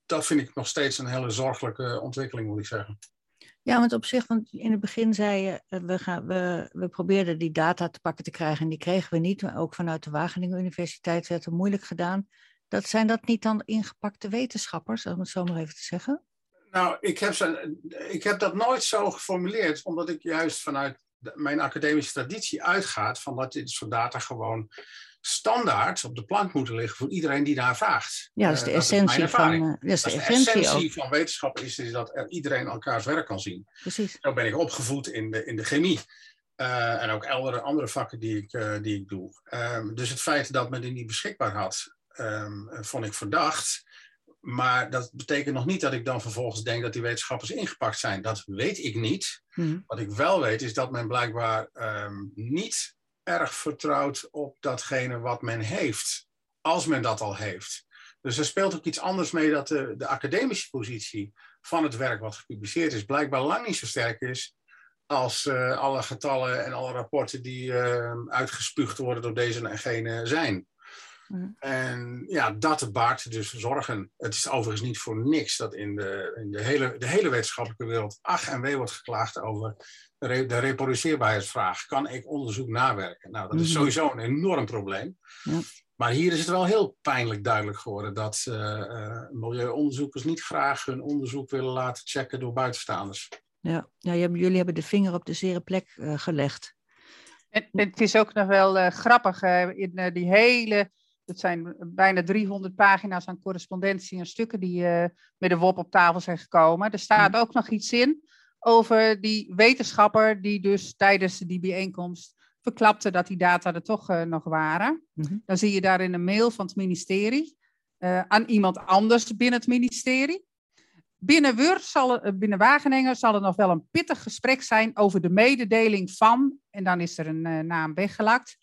S2: dat vind ik nog steeds een hele zorgelijke ontwikkeling, moet ik zeggen.
S1: Ja, want op zich, want in het begin zei je, eh, we, gaan, we, we probeerden die data te pakken te krijgen en die kregen we niet. Ook vanuit de Wageningen Universiteit werd het moeilijk gedaan. Dat, zijn dat niet dan ingepakte wetenschappers, om het zo maar even te zeggen?
S2: Nou, ik heb, ze, ik heb dat nooit zo geformuleerd, omdat ik juist vanuit mijn academische traditie uitgaat van dat dit soort data gewoon standaard op de plank moeten liggen voor iedereen die daar vraagt.
S1: Ja, dat is de essentie van, uh, dat is de,
S2: essentie, van wetenschap is, is dat er iedereen elkaars werk kan zien.
S1: Precies.
S2: Zo ben ik opgevoed in de, in de chemie. Uh, en ook andere, andere vakken die ik, uh, die ik doe. Um, dus het feit dat men die niet beschikbaar had, um, vond ik verdacht. Maar dat betekent nog niet dat ik dan vervolgens denk dat die wetenschappers ingepakt zijn. Dat weet ik niet. Hmm. Wat ik wel weet is dat men blijkbaar um, niet erg vertrouwt op datgene wat men heeft. Als men dat al heeft. Dus er speelt ook iets anders mee dat de, de academische positie van het werk wat gepubliceerd is, blijkbaar lang niet zo sterk is als uh, alle getallen en alle rapporten die uh, uitgespuugd worden door deze en gene zijn. En ja, dat baart dus zorgen. Het is overigens niet voor niks dat in de, in de, hele, de hele wetenschappelijke wereld ach en wee wordt geklaagd over de, reproduceerbaarheidsvraag. Kan ik onderzoek nawerken? Nou, dat is mhm. sowieso een enorm probleem. Ja. Maar hier is het wel heel pijnlijk duidelijk geworden dat uh, milieuonderzoekers niet graag hun onderzoek willen laten checken door buitenstaanders.
S1: Ja, ja jullie hebben de vinger op de zere plek uh, gelegd.
S3: En, het is ook nog wel grappig in die hele het zijn bijna 300 pagina's aan correspondentie en stukken die uh, met de WOP op tafel zijn gekomen. Er staat ook nog iets in over die wetenschapper die dus tijdens die bijeenkomst verklapte dat die data er toch uh, nog waren. Mhm. Dan zie je daar in een mail van het ministerie uh, aan iemand anders binnen het ministerie. Binnen, Wur zal, binnen Wageningen zal er nog wel een pittig gesprek zijn over de mededeling van, en dan is er een naam weggelakt,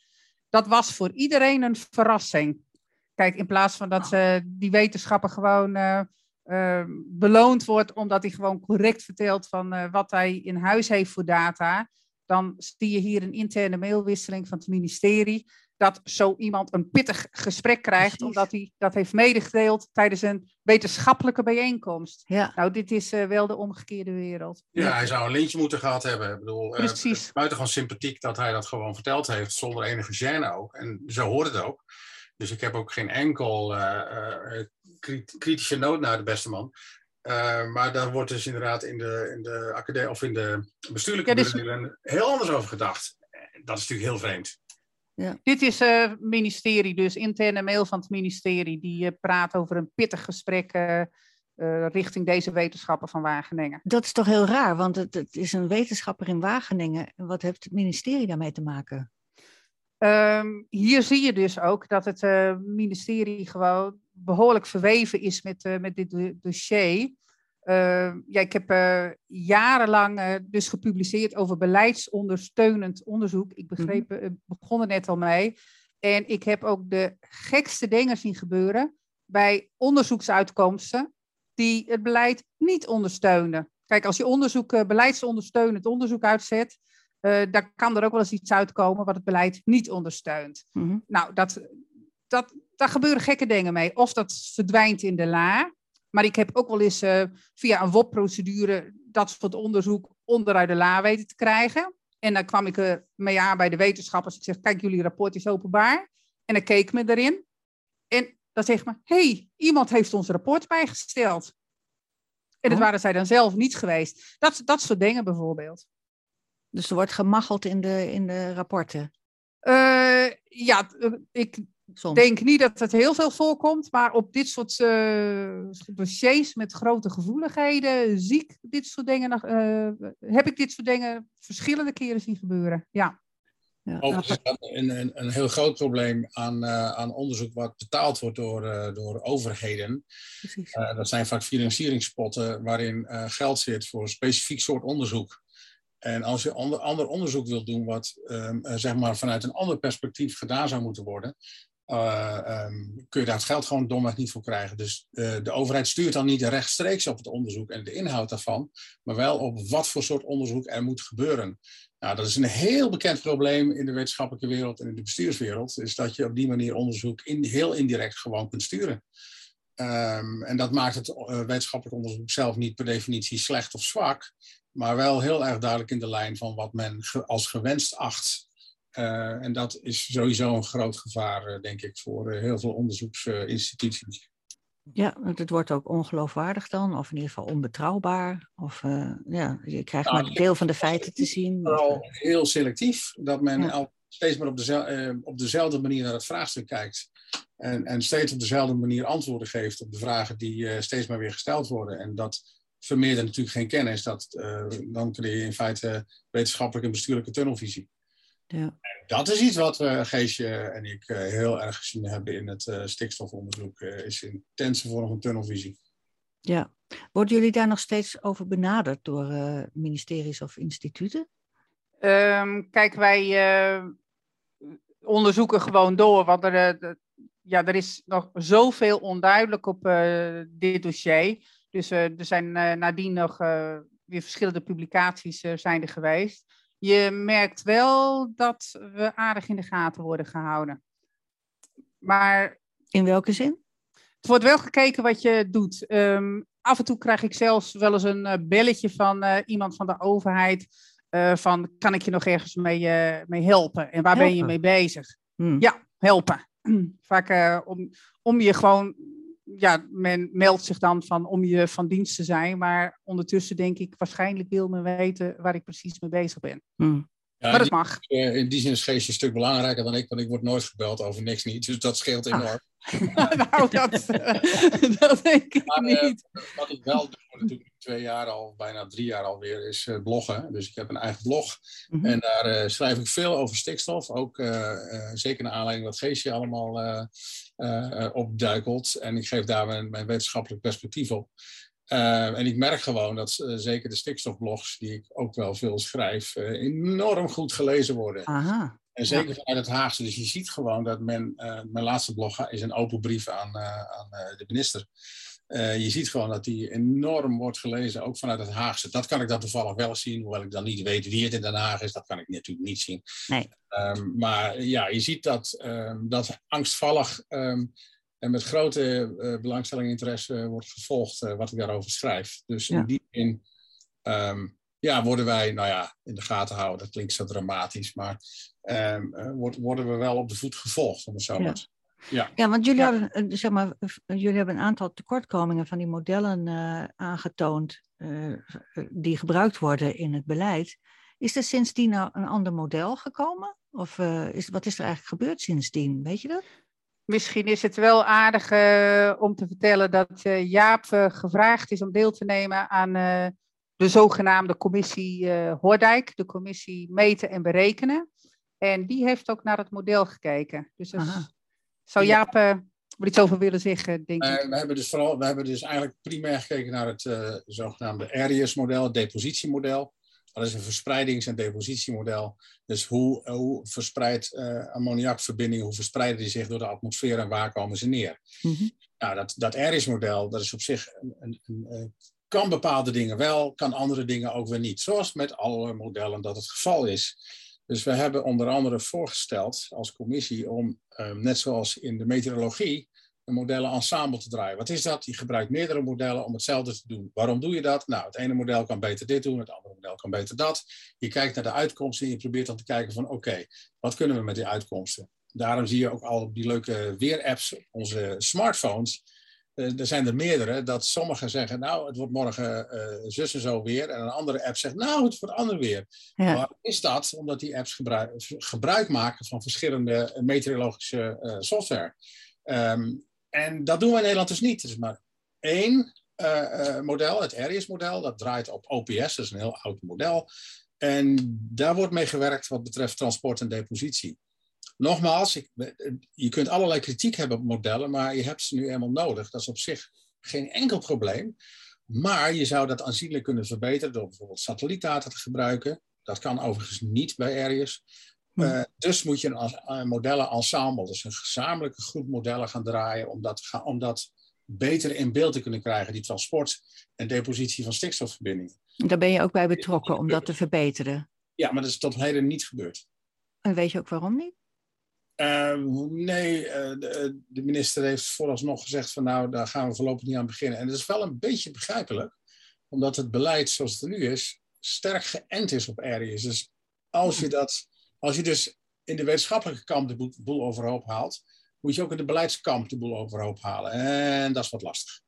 S3: dat was voor iedereen een verrassing. Kijk, in plaats van dat uh, die wetenschapper gewoon uh, uh, beloond wordt omdat hij gewoon correct vertelt van wat hij in huis heeft voor data, dan zie je hier een interne mailwisseling van het ministerie dat zo iemand een pittig gesprek krijgt, omdat hij dat heeft medegedeeld tijdens een wetenschappelijke bijeenkomst. Ja. Nou, dit is uh, wel de omgekeerde wereld.
S2: Ja, hij zou een lintje moeten gehad hebben. Ik bedoel, uh, Precies. buitengewoon sympathiek dat hij dat gewoon verteld heeft, zonder enige gêne ook. En zo hoort het ook. Dus ik heb ook geen enkel uh, kritische noot naar de beste man. maar daar wordt dus inderdaad in de, in de academie of in de bestuurlijke ja, dus... heel anders over gedacht. Dat is natuurlijk heel vreemd.
S3: Ja. Dit is het uh, ministerie, dus interne mail van het ministerie, die uh, praat over een pittig gesprek uh, richting deze wetenschapper van Wageningen.
S1: Dat is toch heel raar, want het, het, is een wetenschapper in Wageningen. Wat heeft het ministerie daarmee te maken?
S3: Um, hier zie je dus ook dat het ministerie gewoon behoorlijk verweven is met, met dit dossier. Uh, ja, ik heb uh, jarenlang uh, dus gepubliceerd over beleidsondersteunend onderzoek. Ik begreep, mm begon er net al mee. En ik heb ook de gekste dingen zien gebeuren bij onderzoeksuitkomsten die het beleid niet ondersteunen. Kijk, als je onderzoek, beleidsondersteunend onderzoek uitzet, dan kan er ook wel eens iets uitkomen wat het beleid niet ondersteunt. Mm Nou, dat, dat, daar gebeuren gekke dingen mee. Of dat verdwijnt in de la, maar ik heb ook wel eens uh, via een WOP-procedure dat soort onderzoek onderuit de la weten te krijgen. En dan kwam ik er mee aan bij de wetenschappers. Ik zeg, kijk, jullie rapport is openbaar. En dan keek me erin. En dan zeg me, hey, iemand heeft ons rapport bijgesteld. En dat oh. waren zij dan zelf niet geweest. Dat, dat soort dingen bijvoorbeeld.
S1: Dus er wordt gemacheld in de, in de rapporten?
S3: Uh, ja, ik ik denk niet dat het heel veel voorkomt, maar op dit soort uh, dossiers met grote gevoeligheden, ziek, dit soort dingen, uh, heb ik dit soort dingen verschillende keren zien gebeuren. Ja.
S2: ja. Overigens een, een, een, heel groot probleem aan, uh, aan onderzoek wat betaald wordt door, door overheden. Precies. dat zijn vaak financieringspotten waarin geld zit voor een specifiek soort onderzoek. En als je ander, ander onderzoek wilt doen, wat ehm, zeg maar vanuit een ander perspectief gedaan zou moeten worden, ehm, kun je daar het geld gewoon domweg niet voor krijgen. Dus de overheid stuurt dan niet rechtstreeks op het onderzoek en de inhoud daarvan, maar wel op wat voor soort onderzoek er moet gebeuren. Nou, dat is een heel bekend probleem in de wetenschappelijke wereld en in de bestuurswereld, is dat je op die manier onderzoek heel indirect gewoon kunt sturen. Um, en dat maakt het uh, wetenschappelijk onderzoek zelf niet per definitie slecht of zwak, maar wel heel erg duidelijk in de lijn van wat men als gewenst acht. Uh, en dat is sowieso een groot gevaar, uh, denk ik, voor heel veel onderzoeksinstituties.
S1: Ja, het wordt ook ongeloofwaardig dan, of in ieder geval onbetrouwbaar. Of ja, je krijgt nou, maar een deel van de feiten te zien.
S2: Vooral heel selectief, dat men ja. steeds maar op, dezelfde, op dezelfde manier naar het vraagstuk kijkt. En, en steeds op dezelfde manier antwoorden geeft op de vragen die steeds maar weer gesteld worden. En dat vermeerdert natuurlijk geen kennis. Dat, uh, dan creëer je in feite wetenschappelijke en bestuurlijke tunnelvisie. Ja. En dat is iets wat uh, Geesje en ik heel erg gezien hebben in het stikstofonderzoek. is intense vorm van tunnelvisie.
S1: Ja. Worden jullie daar nog steeds over benaderd door ministeries of instituten?
S3: Um, kijk, wij onderzoeken gewoon door. Want er, ja, er is nog zoveel onduidelijk op uh, dit dossier. Dus uh, er zijn uh, nadien nog weer verschillende publicaties zijn er geweest. Je merkt wel dat we aardig in de gaten worden gehouden. Maar.
S1: In welke zin?
S3: Het wordt wel gekeken wat je doet. Um, af en toe krijg ik zelfs wel eens een belletje van iemand van de overheid. van kan ik je nog ergens mee, mee helpen? En waar helpen. ben je mee bezig? Hmm. Ja, helpen. vaak om, om je gewoon, ja, men meldt zich dan van om je van dienst te zijn, maar ondertussen denk ik, waarschijnlijk wil men weten waar ik precies mee bezig ben. Hmm. Ja, maar dat mag.
S2: Eh, in die zin is Geestje een stuk belangrijker dan ik, want ik word nooit gebeld over niks niet. Dus dat scheelt ah. enorm.
S3: nou, dat, dat denk ik maar, uh, niet.
S2: wat ik wel doe, natuurlijk twee jaar al, bijna drie jaar alweer, is uh, bloggen. Dus ik heb een eigen blog. Mm -hmm. En daar schrijf ik veel over stikstof. Ook zeker naar aanleiding wat Geestje allemaal opduikelt. En ik geef daar mijn, mijn wetenschappelijk perspectief op. Uh, en ik merk gewoon dat uh, zeker de stikstofblogs, die ik ook wel veel schrijf, enorm goed gelezen worden. Aha. En zeker ja. vanuit het Haagse. Dus je ziet gewoon dat men, mijn laatste blog is een open brief aan, aan de minister. Je ziet gewoon dat die enorm wordt gelezen, ook vanuit het Haagse. Dat kan ik dan toevallig wel zien, hoewel ik dan niet weet wie het in Den Haag is. Dat kan ik natuurlijk niet zien. Nee. Um, maar ja, je ziet dat, um, dat angstvallig um, en met grote uh, belangstelling en interesse wordt gevolgd uh, wat ik daarover schrijf. Dus ja. in die zin ja, worden wij, nou ja, in de gaten houden. Dat klinkt zo dramatisch, maar worden we wel op de voet gevolgd, om het zo maar
S1: ja. Ja, want jullie, ja. Hebben, zeg maar, jullie hebben een aantal tekortkomingen van die modellen aangetoond die gebruikt worden in het beleid. Is er sindsdien nou een ander model gekomen? Of is, wat is er eigenlijk gebeurd sindsdien? Weet je dat?
S3: Misschien is het wel aardig uh, om te vertellen dat uh, Jaap uh, gevraagd is om deel te nemen aan de zogenaamde commissie Hoordijk, de commissie Meten en Berekenen. En die heeft ook naar het model gekeken. Dus dat zou Jaap er iets over willen zeggen, denk ik.
S2: we, hebben dus vooral, we hebben dus eigenlijk primair gekeken naar het zogenaamde ARIES-model, het depositiemodel. Dat is een verspreidings- en depositiemodel. Dus hoe, hoe verspreidt uh, ammoniakverbindingen, hoe verspreiden die zich door de atmosfeer en waar komen ze neer? Mm -hmm. Nou, dat, dat ARIES-model, dat is op zich een, een, een, een, kan bepaalde dingen wel, kan andere dingen ook weer niet. Zoals met alle modellen dat het geval is. Dus we hebben onder andere voorgesteld als commissie om, um, net zoals in de meteorologie, een modellenensemble te draaien. Wat is dat? Je gebruikt meerdere modellen om hetzelfde te doen. Waarom doe je dat? Nou, het ene model kan beter dit doen, het andere model kan beter dat. Je kijkt naar de uitkomsten en je probeert dan te kijken van oké, wat kunnen we met die uitkomsten? Daarom zie je ook al die leuke weerapps op onze smartphones. Uh, er zijn er meerdere, dat sommigen zeggen, nou, het wordt morgen uh, zus en zo weer. En een andere app zegt, nou, het wordt ander weer. Ja. Waarom is dat? Omdat die apps gebruik, gebruik maken van verschillende meteorologische uh, software. Um, en dat doen we in Nederland dus niet. Er is maar één uh, model, het ARIES-model. Dat draait op OPS, dat is een heel oud model. En daar wordt mee gewerkt wat betreft transport en depositie. Nogmaals, ik, je kunt allerlei kritiek hebben op modellen, maar je hebt ze nu eenmaal nodig. Dat is op zich geen enkel probleem. Maar je zou dat aanzienlijk kunnen verbeteren door bijvoorbeeld satellietdata te gebruiken. Dat kan overigens niet bij Arius. Uh, dus moet je een, een modellenensemble, dus een gezamenlijke groep modellen gaan draaien om dat, om dat beter in beeld te kunnen krijgen, die transport en depositie van stikstofverbindingen.
S1: Daar ben je ook bij betrokken om dat te verbeteren.
S2: Ja, maar dat is tot heden niet gebeurd.
S1: En weet je ook waarom niet?
S2: Uh, nee, uh, de, de, minister heeft vooralsnog gezegd van nou, daar gaan we voorlopig niet aan beginnen. En dat is wel een beetje begrijpelijk, omdat het beleid zoals het er nu is, sterk geënt is op areas. Dus als je, dat, als je dus in de wetenschappelijke kamp de boel overhoop haalt, moet je ook in de beleidskamp de boel overhoop halen. En dat is wat lastig.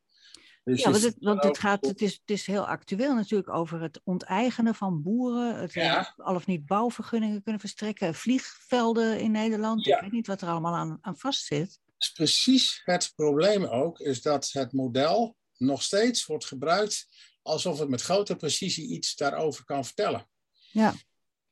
S1: Dus ja, want, het, want het, gaat, het, is, het is heel actueel natuurlijk over het onteigenen van boeren, het ja. al of niet bouwvergunningen kunnen verstrekken, vliegvelden in Nederland. Ja. Ik weet niet wat er allemaal aan, aan vastzit.
S2: Is precies het probleem ook, is dat het model nog steeds wordt gebruikt alsof het met grote precisie iets daarover kan vertellen.
S1: Ja.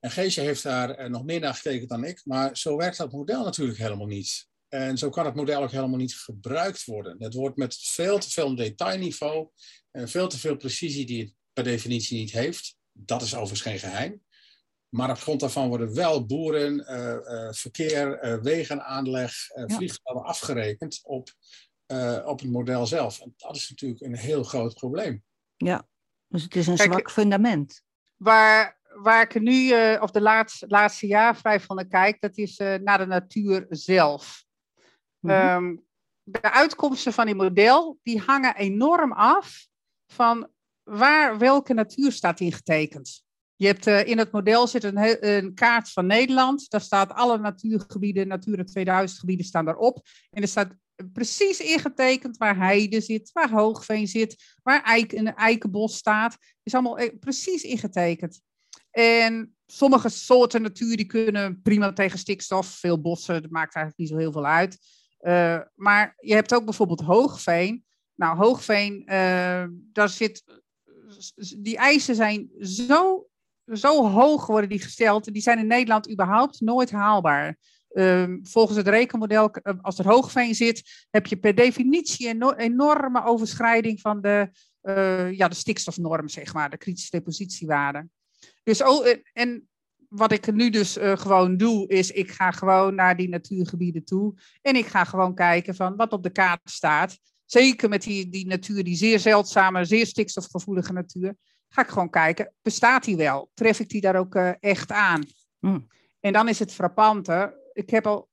S2: En Geesje heeft daar eh, nog meer naar getekend dan ik, maar zo werkt dat model natuurlijk helemaal niet. En zo kan het model ook helemaal niet gebruikt worden. Het wordt met veel te veel detailniveau en veel te veel precisie die het per definitie niet heeft. Dat is overigens geen geheim. Maar op grond daarvan worden wel boeren, uh, uh, verkeer, uh, wegenaanleg, vliegvelden afgerekend op, op het model zelf. En dat is natuurlijk een heel groot probleem.
S1: Ja, dus het is een zwak fundament.
S3: Waar, waar ik nu, of de laatste, laatste jaar vrij van kijk, dat is naar de natuur zelf. Mhm. Ehm, de uitkomsten van die model die hangen enorm af van waar welke natuur staat ingetekend. Je hebt uh, in het model zit een, een, kaart van Nederland. Daar staat alle natuurgebieden, Natura 2000 gebieden staan daarop. En er staat precies ingetekend waar heide zit, waar hoogveen zit, waar eik, een eikenbos staat. Is allemaal eh, precies ingetekend. En sommige soorten natuur die kunnen prima tegen stikstof. Veel bossen, dat maakt eigenlijk niet zo heel veel uit. Uh, maar je hebt ook bijvoorbeeld hoogveen. Nou, hoogveen, uh, daar zit, die eisen zijn zo, zo hoog worden die gesteld. Die zijn in Nederland überhaupt nooit haalbaar. Uh, volgens het rekenmodel, eh, als er hoogveen zit, heb je per definitie een enorme overschrijding van de, ja, de stikstofnorm, zeg maar, de kritische depositiewaarde. Dus, oh, en wat ik nu dus uh, gewoon doe, is ik ga gewoon naar die natuurgebieden toe. En ik ga gewoon kijken van wat op de kaart staat. Zeker met die, die natuur, die zeer zeldzame, zeer stikstofgevoelige natuur. Ga ik gewoon kijken, bestaat die wel? Tref ik die daar ook uh, echt aan? Mm. En dan is het frappante. Ik heb al,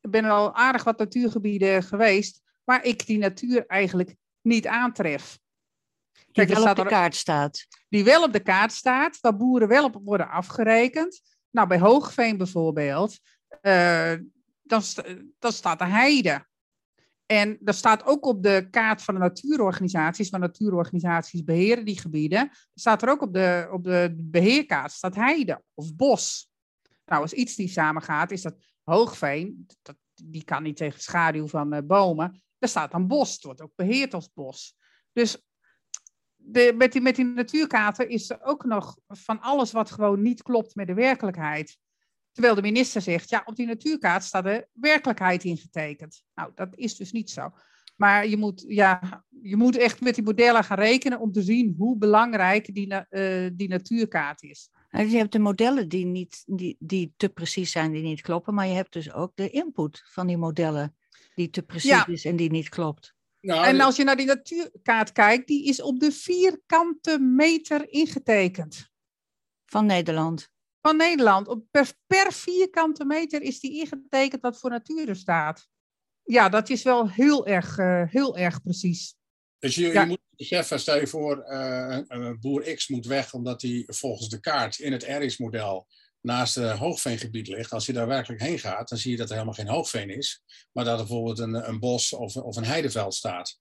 S3: ben al aardig wat natuurgebieden geweest, waar ik die natuur eigenlijk niet aantref.
S1: Die wel op de kaart staat.
S3: Die wel op de kaart staat, waar boeren wel op worden afgerekend. Nou, bij Hoogveen bijvoorbeeld, uh, dan, dan staat de heide. En dat staat ook op de kaart van de natuurorganisaties, want natuurorganisaties beheren die gebieden. Staat er ook op de, op de beheerkaart, staat heide of bos. Nou, als iets die samengaat, is dat hoogveen, dat, die kan niet tegen schaduw van uh, bomen. Daar staat dan bos, het wordt ook beheerd als bos. Dus de, met, die, met die is er ook nog van alles wat gewoon niet klopt met de werkelijkheid. Terwijl de minister zegt, ja, op die natuurkaart staat de werkelijkheid ingetekend. Nou, dat is dus niet zo. Maar je moet, ja, je moet echt met die modellen gaan rekenen om te zien hoe belangrijk die, uh, die natuurkaart is.
S1: je hebt de modellen die, niet, die, die te precies zijn, die niet kloppen. Maar je hebt dus ook de input van die modellen die te precies is en die niet klopt.
S3: Nou, en als je naar die natuurkaart kijkt, die is op de vierkante meter ingetekend.
S1: Van Nederland?
S3: Van Nederland. Op per, per vierkante meter is die ingetekend wat voor natuur er staat. Ja, dat is wel heel erg, uh, heel erg precies.
S2: Dus je, je moet beseffen, stel je voor, uh, boer X moet weg omdat hij volgens de kaart in het RX-model naast het hoogveengebied ligt, als je daar werkelijk heen gaat, dan zie je dat er helemaal geen hoogveen is, maar dat er bijvoorbeeld een, een bos of, of een heideveld staat.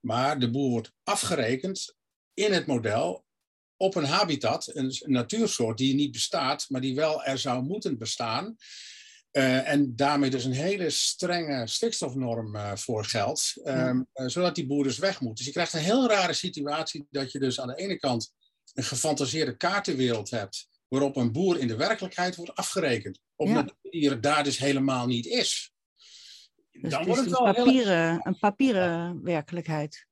S2: Maar de boer wordt afgerekend in het model op een habitat, een, natuursoort die niet bestaat, maar die wel er zou moeten bestaan. Uh, en daarmee dus een hele strenge stikstofnorm uh, voor geldt, um, uh, zodat die boer dus weg moet. Dus je krijgt een heel rare situatie dat je dus aan de ene kant een gefantaseerde kaartenwereld hebt, waarop een boer in de werkelijkheid wordt afgerekend. Omdat ja. het daar dus helemaal niet is.
S1: Dus dan wordt het wel een papieren, een papieren werkelijkheid.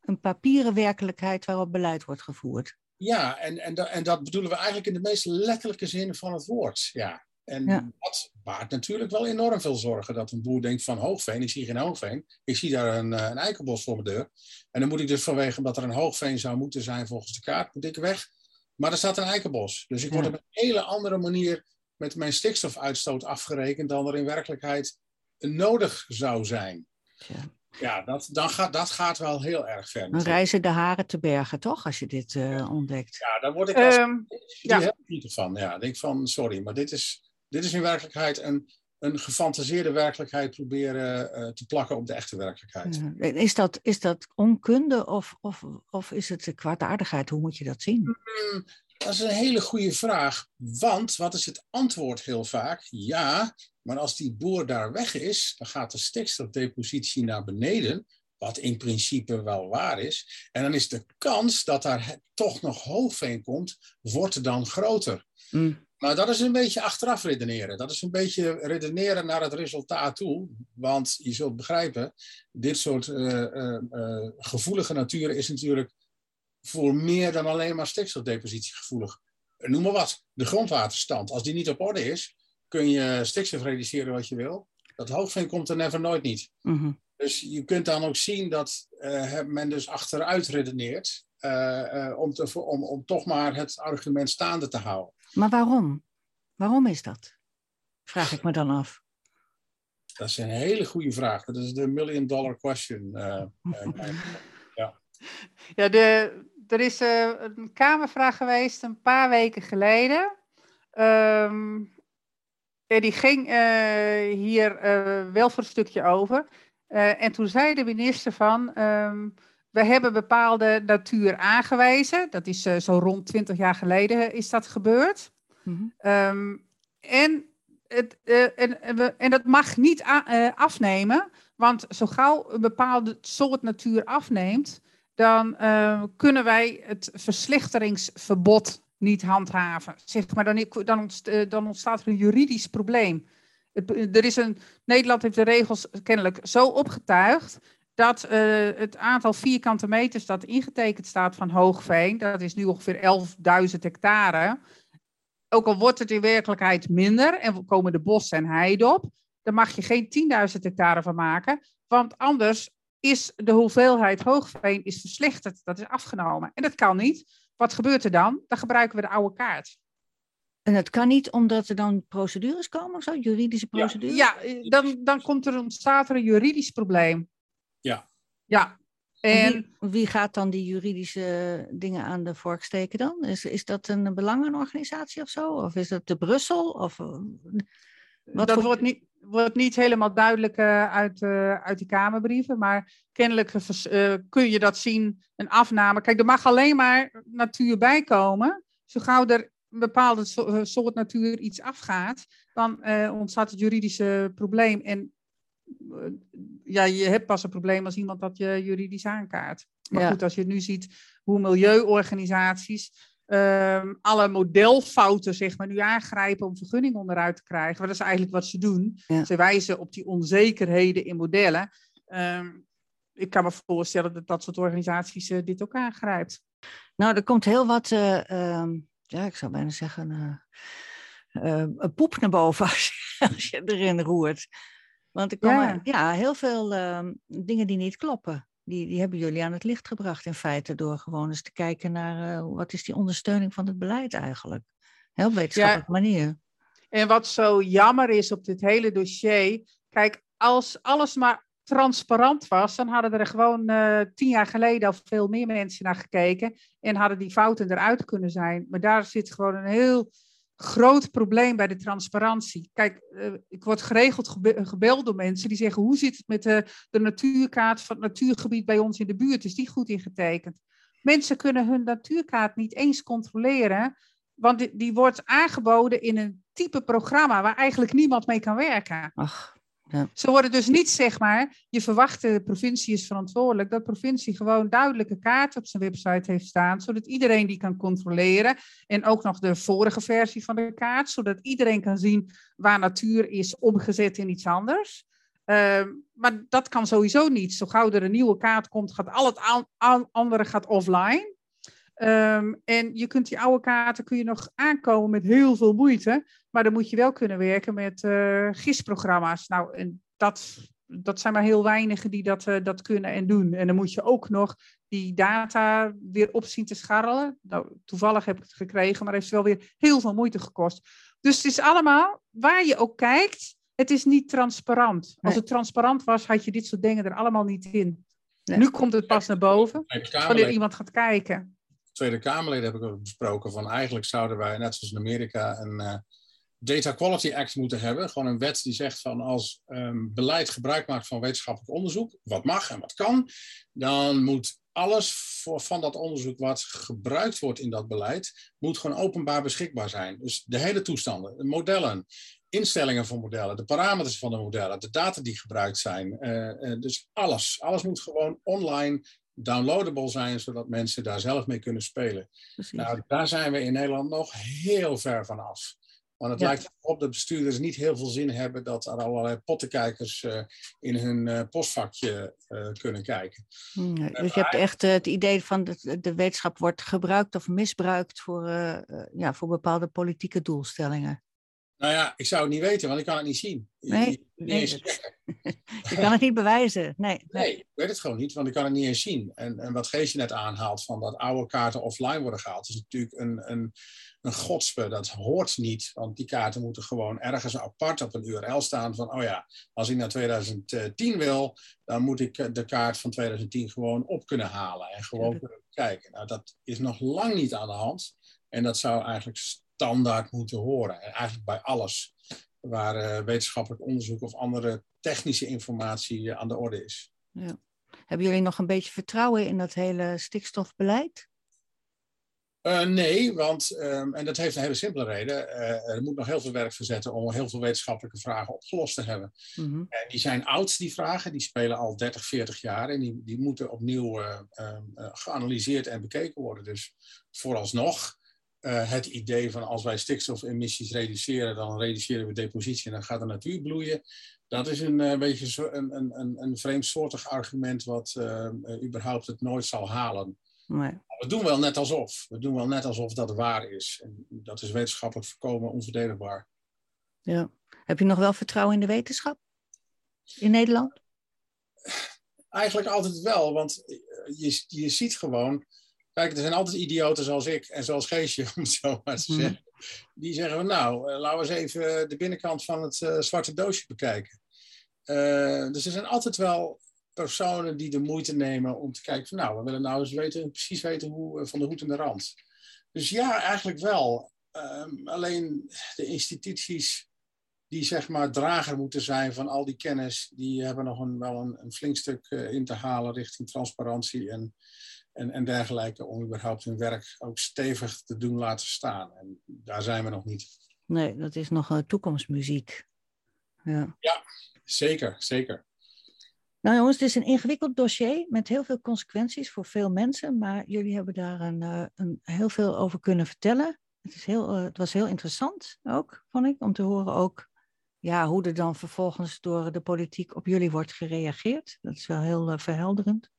S1: een papieren werkelijkheid waarop beleid wordt gevoerd.
S2: Ja, en, en, en dat bedoelen we eigenlijk in de meest letterlijke zin van het woord. Ja. En dat baart natuurlijk wel enorm veel zorgen. Dat een boer denkt van hoogveen, ik zie geen hoogveen. Ik zie daar een, een eikenbos voor mijn deur. En dan moet ik dus vanwege dat er een hoogveen zou moeten zijn volgens de kaart, moet ik weg. Maar er staat een eikenbos. Dus ik word op een hele andere manier met mijn stikstofuitstoot afgerekend dan er in werkelijkheid nodig zou zijn. Ja, ja dat, dan gaat, dat gaat wel heel erg ver.
S1: Dan reizen de haren te bergen, toch, als je dit uh, ontdekt?
S2: Ja, daar word ik als, um, ja. heel niet van. Ja, denk van, sorry, maar dit is, dit is in werkelijkheid een, een gefantaseerde werkelijkheid proberen uh, te plakken op de echte werkelijkheid.
S1: Is, dat, is dat onkunde of, of, of is het kwaadaardigheid? Hoe moet je dat zien?
S2: Mm, dat is een hele goede vraag. Want wat is het antwoord heel vaak? Ja, maar als die boor daar weg is, dan gaat de stikstofdepositie naar beneden. Wat in principe wel waar is. En dan is de kans dat daar toch nog hoogveen komt, wordt dan groter. Mm. Maar dat is een beetje achteraf redeneren. Dat is een beetje redeneren naar het resultaat toe. Want je zult begrijpen, dit soort uh, uh, uh, gevoelige naturen is natuurlijk voor meer dan alleen maar stikstofdepositie gevoelig. Noem maar wat, de grondwaterstand. Als die niet op orde is, kun je stikstof reduceren wat je wil. Dat hoogveen komt er never nooit niet. Mhm. Dus je kunt dan ook zien dat men dus achteruit redeneert om, te, om, om toch maar het argument staande te houden.
S1: Maar waarom? Waarom is dat? Vraag ik me dan af.
S2: Dat is een hele goede vraag. Dat is de million dollar question.
S3: ja, ja de, er is een Kamervraag geweest een paar weken geleden. Um, die ging uh, hier uh, wel voor een stukje over. Uh, en toen zei de minister van, um, we hebben bepaalde natuur aangewezen. Dat is zo rond 20 jaar geleden is dat gebeurd. Mm -hmm. um, en, het, en, en, dat mag niet afnemen, want zo gauw een bepaalde soort natuur afneemt, dan kunnen wij het verslichteringsverbod niet handhaven. Zeg maar, dan, dan, eh, dan ontstaat er een juridisch probleem. Het, er is een, Nederland heeft de regels kennelijk zo opgetuigd dat uh, het aantal vierkante meters dat ingetekend staat van hoogveen, dat is nu ongeveer 11.000 hectare. Ook al wordt het in werkelijkheid minder en komen de bossen en heide op, dan mag je geen 10.000 hectare van maken, want anders is de hoeveelheid hoogveen is verslechterd, dat is afgenomen. En dat kan niet, wat gebeurt er dan? Dan gebruiken we de oude kaart.
S1: En dat kan niet omdat er dan procedures komen of zo, juridische procedures?
S3: Ja, dan, dan komt er, ontstaat er een juridisch probleem.
S2: Ja.
S3: Ja.
S1: En, wie, gaat dan die juridische dingen aan de vork steken dan? Is, is dat een belangenorganisatie of zo? Of is dat de Brussel? Of, eh,
S3: wat dat wordt, niet, wordt niet helemaal duidelijk uh, uit, uh, uit die Kamerbrieven, maar kennelijk uh, kun je dat zien, een afname. Kijk, er mag alleen maar natuur bijkomen. Zo gauw er een bepaalde soort natuur iets afgaat, dan ontstaat het juridische probleem. En ja, je hebt pas een probleem als iemand dat je juridisch aankaart. Maar goed, als je nu ziet hoe milieuorganisaties um, alle modelfouten zeg maar, nu aangrijpen om vergunning onderuit te krijgen. Maar dat is eigenlijk wat ze doen. Ze wijzen op die onzekerheden in modellen. Um, ik kan me voorstellen dat dat soort organisaties uh, dit ook aangrijpt.
S1: Nou, er komt heel wat, uh, um, ja, ik zou bijna zeggen, uh, een poep naar boven als je, als je erin roert. Want er komen ja. ja heel veel dingen die niet kloppen die, die hebben jullie aan het licht gebracht in feite door gewoon eens te kijken naar uh, wat is die ondersteuning van het beleid eigenlijk. Heel wetenschappelijke ja. manier.
S3: En wat zo jammer is op dit hele dossier, kijk, als alles maar transparant was, dan hadden er gewoon uh, tien jaar geleden al veel meer mensen naar gekeken en hadden die fouten eruit kunnen zijn. Maar daar zit gewoon een heel groot probleem bij de transparantie. Kijk, uh, ik word geregeld gebeld door mensen die zeggen: hoe zit het met de, de natuurkaart van het natuurgebied bij ons in de buurt? Is die goed ingetekend? Mensen kunnen hun natuurkaart niet eens controleren, want die, die wordt aangeboden in een type programma waar eigenlijk niemand mee kan werken. Ach. Ja. Ze worden dus niet, zeg maar, je verwacht de provincie is verantwoordelijk, dat provincie gewoon duidelijke kaarten op zijn website heeft staan, zodat iedereen die kan controleren. En ook nog de vorige versie van de kaart, zodat iedereen kan zien waar natuur is omgezet in iets anders. Ehm, maar dat kan sowieso niet. Zo gauw er een nieuwe kaart komt, gaat al het andere gaat offline. Ehm, en je kunt die oude kaarten kun je nog aankomen met heel veel moeite. Maar dan moet je wel kunnen werken met uh, GIS-programma's. Nou, en dat, dat zijn maar heel weinigen die dat, uh, dat kunnen en doen. En dan moet je ook nog die data weer op zien te scharrelen. Nou, toevallig heb ik het gekregen, maar heeft wel weer heel veel moeite gekost. Dus het is allemaal, waar je ook kijkt, het is niet transparant. Als het transparant was, had je dit soort dingen er allemaal niet in. Nu komt het pas naar boven, wanneer iemand gaat kijken.
S2: Tweede Kamerleden heb ik ook besproken van eigenlijk zouden wij, net zoals in Amerika, een uh, Data Quality Act moeten hebben. Gewoon een wet die zegt van als um, beleid gebruik maakt van wetenschappelijk onderzoek, wat mag en wat kan, dan moet alles van dat onderzoek wat gebruikt wordt in dat beleid, moet gewoon openbaar beschikbaar zijn. Dus de hele toestanden, de modellen, instellingen van modellen, de parameters van de modellen, de data die gebruikt zijn. Uh, uh, dus alles. Alles moet gewoon online downloadable zijn, zodat mensen daar zelf mee kunnen spelen. Nou, daar zijn we in Nederland nog heel ver van af. Want het lijkt erop dat bestuurders niet heel veel zin hebben dat er allerlei pottenkijkers uh, in hun uh, postvakje uh, kunnen kijken.
S1: Nee, dus je hebt echt het idee van dat de wetenschap wordt gebruikt of misbruikt voor, ja, voor bepaalde politieke doelstellingen.
S2: Nou ja, ik zou het niet weten, want ik kan het niet zien.
S1: Nee,
S2: je,
S1: nee, je kan het niet bewijzen. Nee,
S2: nee, ik weet het gewoon niet, want ik kan het niet eens zien. En, en wat Geesje net aanhaalt, van dat oude kaarten offline worden gehaald, is natuurlijk een, een, een godspe. Dat hoort niet, want die kaarten moeten gewoon ergens apart op een URL staan van, oh ja, als ik naar 2010 wil, dan moet ik de kaart van 2010 gewoon op kunnen halen en gewoon kunnen kijken. Nou, dat is nog lang niet aan de hand. En dat zou eigenlijk standaard moeten horen. En eigenlijk bij alles waar uh, wetenschappelijk onderzoek of andere technische informatie uh, aan de orde is.
S1: Ja. Hebben jullie nog een beetje vertrouwen in dat hele stikstofbeleid?
S2: Uh, nee, want, um, en dat heeft een hele simpele reden. er moet nog heel veel werk verzetten om heel veel wetenschappelijke vragen opgelost te hebben. Mm -hmm. En die zijn oud, die vragen. Die spelen al 30, 40 jaar. En die, die moeten opnieuw um, geanalyseerd en bekeken worden. Dus vooralsnog uh, het idee van als wij stikstofemissies reduceren, dan reduceren we depositie en dan gaat de natuur bloeien. Dat is een uh, beetje zo, een, een, een vreemdsoortig argument wat uh, überhaupt het nooit zal halen. Nee. We doen wel net alsof. We doen wel net alsof dat waar is. En dat is wetenschappelijk voorkomen onverdedigbaar.
S1: Ja. Heb je nog wel vertrouwen in de wetenschap? In Nederland?
S2: Eigenlijk altijd wel, want je, je ziet gewoon Kijk, er zijn altijd idioten zoals ik en zoals Geesje, om het zo maar te mhm. zeggen. Die zeggen van nou, uh, laten we eens even de binnenkant van het uh, zwarte doosje bekijken. Uh, dus er zijn altijd wel personen die de moeite nemen om te kijken van nou, we willen nou eens weten, precies weten hoe van de hoed en de rand. Dus ja, eigenlijk wel. Um, alleen de instituties die zeg maar drager moeten zijn van al die kennis, die hebben nog een, wel een, een flink stuk in te halen richting transparantie en en, en dergelijke om überhaupt hun werk ook stevig te doen laten staan. En daar zijn we nog niet.
S1: Nee, dat is nog uh, toekomstmuziek. Ja.
S2: ja, zeker, zeker.
S1: Nou jongens, het is een ingewikkeld dossier met heel veel consequenties voor veel mensen, maar jullie hebben daar een, uh, een heel veel over kunnen vertellen. Het, is heel, uh, het was heel interessant ook, vond ik, om te horen ook ja, hoe er dan vervolgens door de politiek op jullie wordt gereageerd. Dat is wel heel verhelderend.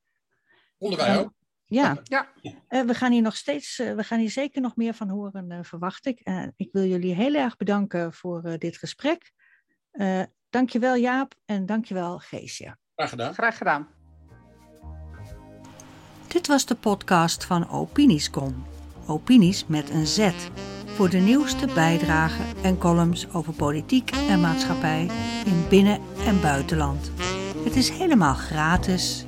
S2: Vonden wij ook.
S1: Ja, ja. Uh, we gaan hier nog steeds, uh, we gaan hier zeker nog meer van horen, uh, verwacht ik. ik wil jullie heel erg bedanken voor dit gesprek. dankjewel Jaap en dankjewel Geesje.
S2: Graag gedaan.
S3: Graag gedaan.
S1: Dit was de podcast van Opiniescom. Opinies met een Z. Voor de nieuwste bijdragen en columns over politiek en maatschappij in binnen- en buitenland. Het is helemaal gratis